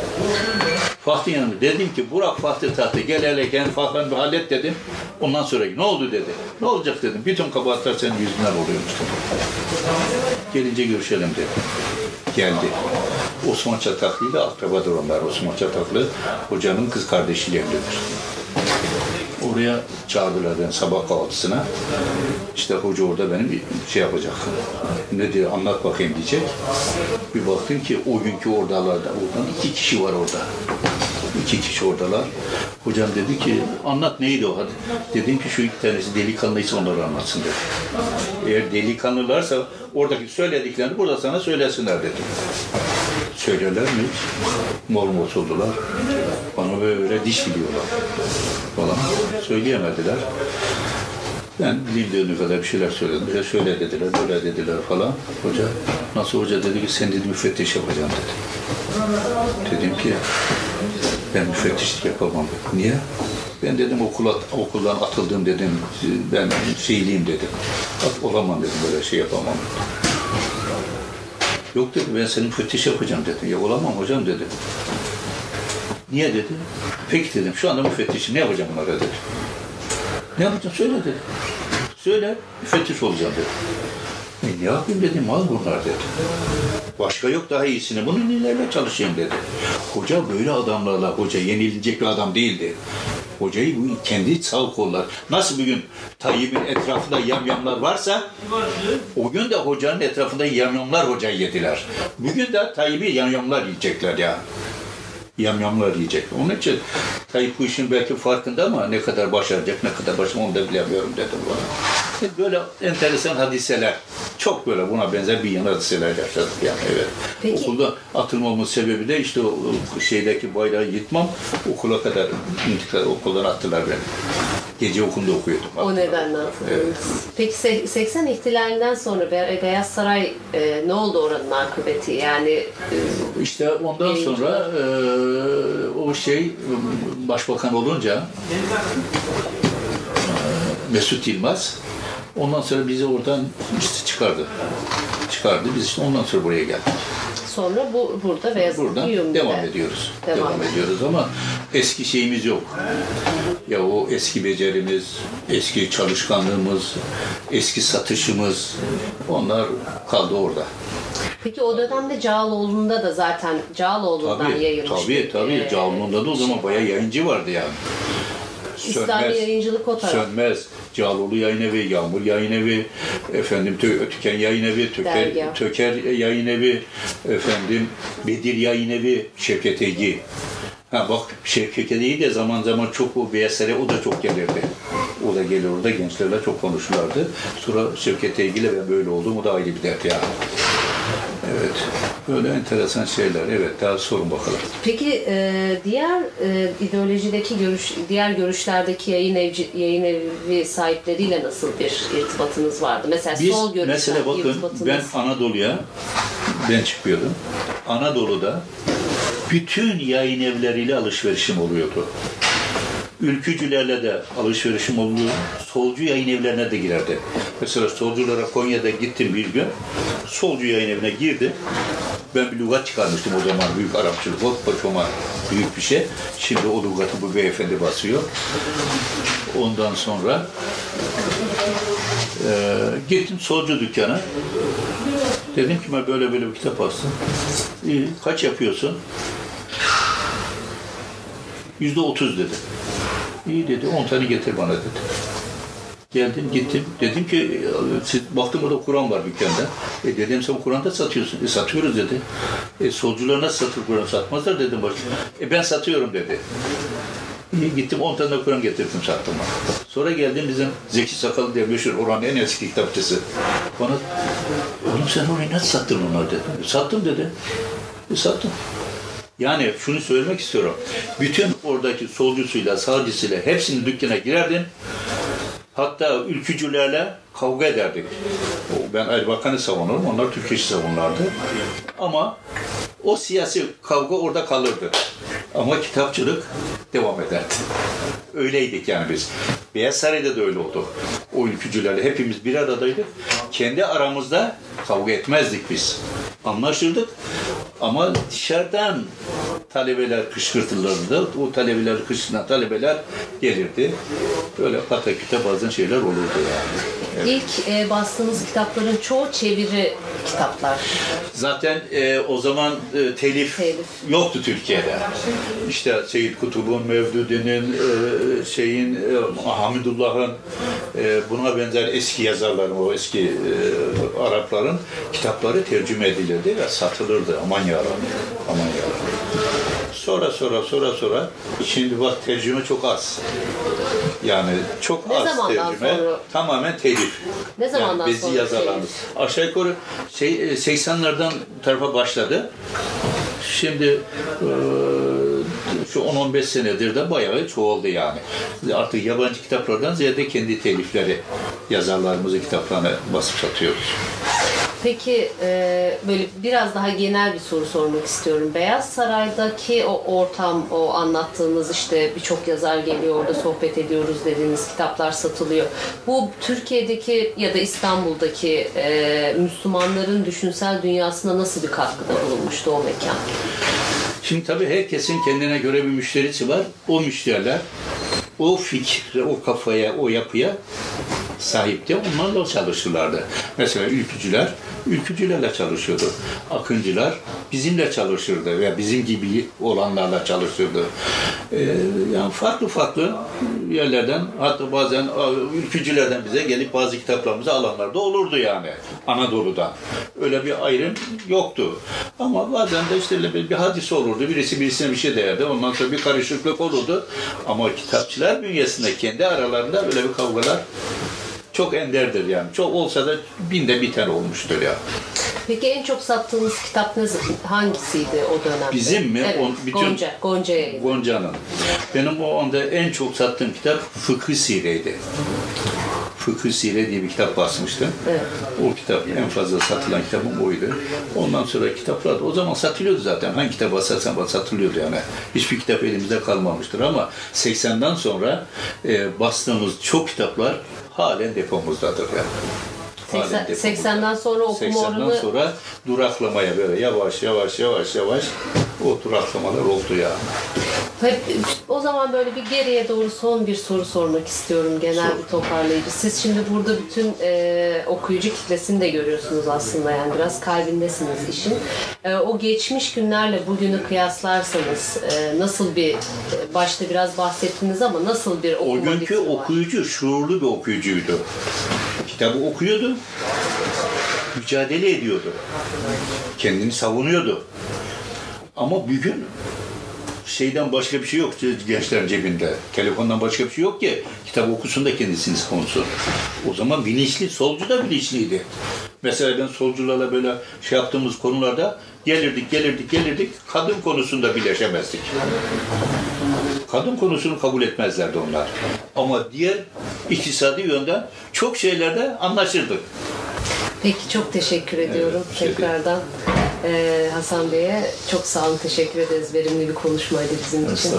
Faht'ın yanında. Dedim ki Burak Faht'ı tahtı gel hele gel Faht'ın bir hallet dedim. Ondan sonra ne oldu dedi. Ne olacak dedim. Bütün kabahatler senin yüzünden oluyormuş dedim. Gelince görüşelim dedi. Geldi. Osman Çataklı ile akrabadır onlar. Osman Çataklı hocanın kız kardeşiyle evlidir. Oraya çağırdılar beni sabah kahvaltısına. İşte hoca orada benim şey yapacak. Ne diyor anlat bakayım diyecek. Bir baktım ki o günkü oradalarda, oradan iki kişi var orada. İki kişi oradalar. Hocam dedi ki anlat neydi o hadi. Dedim ki şu iki tanesi delikanlıysa onları anlatsın dedi. Eğer delikanlılarsa oradaki söylediklerini burada sana söylesinler dedim. Söylerler mi? Mormos oldular. Bana böyle diş biliyorlar falan. Söyleyemediler. Ben bildiğim kadar bir şeyler söyledim. Bize şöyle dediler, böyle dediler falan. Hoca, nasıl hoca dedi ki sen dedi müfettiş yapacağım dedi. Dedim ki ben müfettişlik yapamam. Niye? Ben dedim okula, okuldan atıldım dedim. Ben şeyliyim dedim. At, olamam dedim böyle şey yapamam. Yok dedi ben seni müfettiş yapacağım dedim. Ya olamam hocam dedi. Niye dedi? Peki dedim şu anda müfettişim ne yapacağım bunlara dedi. Ne yapacağım söyle dedi. Söyle müfettiş olacağım dedi. Ne yapayım dedim al bunlar dedi. Başka yok daha iyisini bunun ilerle çalışayım dedi. Hoca böyle adamlarla hoca yenilecek bir adam değildi. Hocayı bu kendi sağ kollar. Nasıl bugün Tayyip'in etrafında yamyamlar varsa o gün de hocanın etrafında yamyamlar hocayı yediler. Bugün de Tayyip'i yamyamlar yiyecekler ya yamyamlar yiyecek. Onun için Tayyip bu işin belki farkında ama ne kadar başaracak, ne kadar başaracak onu da bilemiyorum dedim bana. Böyle enteresan hadiseler. Çok böyle buna benzer bir yan hadiseler yaşadık yani evet. Peki. Okulda atılmamın sebebi de işte o o şeydeki bayrağı yıkmam okula kadar intikal okuldan attılar beni. Gece okulda okuyordum. O nedenle atıldınız. Peki se- 80 ihtilalinden sonra Be- Beyaz Saray e, ne oldu oranın akıbeti? Yani e, İşte ondan Birinci sonra eee, o şey başbakan olunca eee, Mesut Yılmaz ondan sonra bizi oradan işte çıkardı. çıkardı. Biz işte ondan sonra buraya geldik. Sonra bu burada Beyazıt Buradan Yumru'da. devam ediyoruz. Devam Devam, ediyoruz ama eski şeyimiz yok. Ya o eski becerimiz, eski çalışkanlığımız, eski satışımız onlar kaldı orada. Peki o dönemde Cağaloğlu'nda da zaten Cağaloğlu'ndan Tabii, yayılmış. tabii, tabii. Ee, Cağaloğlu'nda da o zaman bayağı yayıncı vardı yani. İslami yayıncılık o taraf. Sönmez. Cağaloğlu Yayın Evi, Yağmur Yayın Evi, efendim Tö Tüken Yayın Evi, Töker, Dergah. Töker Yayın Evi, efendim Bedir Yayın Evi, Şevket Egi. Ha bak Şevket Egi de zaman zaman çok o BSR'e o da çok gelirdi. O da gelir orada gençlerle çok konuşurlardı. Sonra Şevket Egi ile ben böyle oldum. O da ayrı bir dert yani. Evet. Böyle enteresan şeyler. Evet daha sorun bakalım. Peki e, diğer e, ideolojideki görüş, diğer görüşlerdeki yayın evci, yayın evi sahipleriyle nasıl bir irtibatınız vardı? Mesela Biz sol görüşler mesela bakın irtibatınız. ben Anadolu'ya ben çıkıyordum. Anadolu'da bütün yayın evleriyle alışverişim oluyordu. Ülkücülerle de alışverişim oluyor. Solcu yayın evlerine de girerdi. Mesela solculara Konya'da gittim bir gün. Solcu yayın evine girdi. Ben bir lügat çıkarmıştım o zaman büyük Arapçılık. Hop başıma büyük bir şey. Şimdi o lügatı bu beyefendi basıyor. Ondan sonra ee, gittim solcu dükkana. Dedim ki ben böyle böyle bir kitap bastım. İyi, kaç yapıyorsun? Yüzde otuz dedi. İyi dedi, on tane getir bana dedi. Geldim, gittim. Dedim ki, siz, baktım burada Kur'an var dükkanda. E dedim sen Kur'an'da satıyorsun. E satıyoruz dedi. E solcular nasıl satır Kur'an satmazlar dedim başta. E ben satıyorum dedi. İyi gittim 10 tane Kur'an getirdim sattım. Sonra geldim bizim Zeki Sakal diye meşhur oranın en eski kitapçısı. Bana oğlum sen orayı nasıl sattın onları dedi. "E, sattım dedi. E, sattım. Yani şunu söylemek istiyorum. Bütün oradaki solcusuyla, sağcısıyla hepsinin dükkana girerdin. Hatta ülkücülerle kavga ederdik. Ben Erbakan'ı savunurum, onlar Türkeş'i savunurlardı. Ama o siyasi kavga orada kalırdı. Ama kitapçılık devam ederdi. Öyleydik yani biz. Beyaz Saray'da da öyle oldu. O ülkücülerle hepimiz bir aradaydık. Kendi aramızda kavga etmezdik biz. Anlaşırdık. Ama dışarıdan talebeler kışkırtırlardı. O talebeler kışkırtan talebeler gelirdi. Böyle pataküte bazen şeyler olurdu yani. İlk e, bastığınız kitapların çoğu çeviri kitaplar. Zaten e, o zaman e, telif, Telif. yoktu Türkiye'de. İşte Seyyid Kutub'un, Mevdudi'nin, e, şeyin, e, Hamidullah'ın, e, buna benzer eski yazarların, o eski e, Arapların kitapları tercüme edilirdi ve satılırdı. Aman yarabbim, aman yarabbim. Sonra sonra sonra sonra şimdi bak tercüme çok az. Yani çok Ne az zamandan tercüme. sonra? Tamamen telif. Ne zamandan yani bezi sonra yazarlarımız. Aşağı yukarı şey, e, 80'lerden bu tarafa başladı. Şimdi e, şu 10-15 senedir de bayağı çoğaldı yani. Artık yabancı kitaplardan ziyade kendi telifleri yazarlarımızın kitaplarını basıp satıyoruz. Peki e, böyle biraz daha genel bir soru sormak istiyorum. Beyaz Saray'daki o ortam, o anlattığınız işte birçok yazar geliyor orada sohbet ediyoruz dediğiniz kitaplar satılıyor. Bu Türkiye'deki ya da İstanbul'daki e, Müslümanların düşünsel dünyasına nasıl bir katkıda bulunmuştu o mekan? Şimdi tabii herkesin kendine göre bir müşterisi var. O müşteriler o fikre, o kafaya, o yapıya sahipti. Onlarla çalışırlardı. Mesela ülkücüler, ülkücülerle çalışıyordu. Akıncılar bizimle çalışırdı ve bizim gibi olanlarla çalışırdı. Ee, yani farklı farklı yerlerden hatta bazen ülkücülerden bize gelip bazı kitaplarımızı alanlar da olurdu yani Anadolu'dan. Öyle bir ayrım yoktu. Ama bazen de işte bir, bir hadis olurdu. Birisi birisine bir şey derdi. Ondan sonra bir karışıklık olurdu. Ama kitapçılar bünyesinde kendi aralarında böyle bir kavgalar çok enderdir yani. Çok olsa da binde tane olmuştur ya. Peki en çok sattığınız kitap ne, hangisiydi o dönemde? Bizim mi? Evet, On- bütün- Gonca, Gonca. Gonca'nın. Benim o anda en çok sattığım kitap Fıkıh Sire'ydi. Fıkıh Sire diye bir kitap basmıştım. Evet. O kitap en fazla satılan kitabım oydu. Ondan sonra kitaplar da o zaman satılıyordu zaten. Hangi kitap basarsan bas satılıyordu yani. Hiçbir kitap elimizde kalmamıştır ama 80'den sonra e, bastığımız çok kitaplar halen depomuzdadır yani. 80 halinde. 80'den sonra okuma 80'den oranı sonra duraklamaya böyle yavaş yavaş yavaş yavaş o duraklamalar oldu ya. O zaman böyle bir geriye doğru son bir soru sormak istiyorum genel Sor. bir toparlayıcı. Siz şimdi burada bütün e, okuyucu kitlesini de görüyorsunuz aslında yani biraz kalbindesiniz işin. E, o geçmiş günlerle bugünü kıyaslarsanız e, nasıl bir e, başta biraz bahsettiniz ama nasıl bir okuma O günkü biçimi var? okuyucu şuurlu bir okuyucuydu. Kitabı okuyordu, mücadele ediyordu. Kendini savunuyordu. Ama bugün şeyden başka bir şey yok gençlerin cebinde. Telefondan başka bir şey yok ki kitap okusun da kendisini savunsun. O zaman bilinçli, solcu da bilinçliydi. Mesela ben solcularla böyle şey yaptığımız konularda gelirdik, gelirdik, gelirdik. Kadın konusunda birleşemezdik. Kadın konusunu kabul etmezlerdi onlar. Ama diğer iktisadi yönden çok şeylerde anlaşırdık. Peki çok teşekkür ediyorum değil. tekrardan. e, Hasan Bey'e çok sağ olun teşekkür ederiz. Verimli bir konuşmaydı bizim için.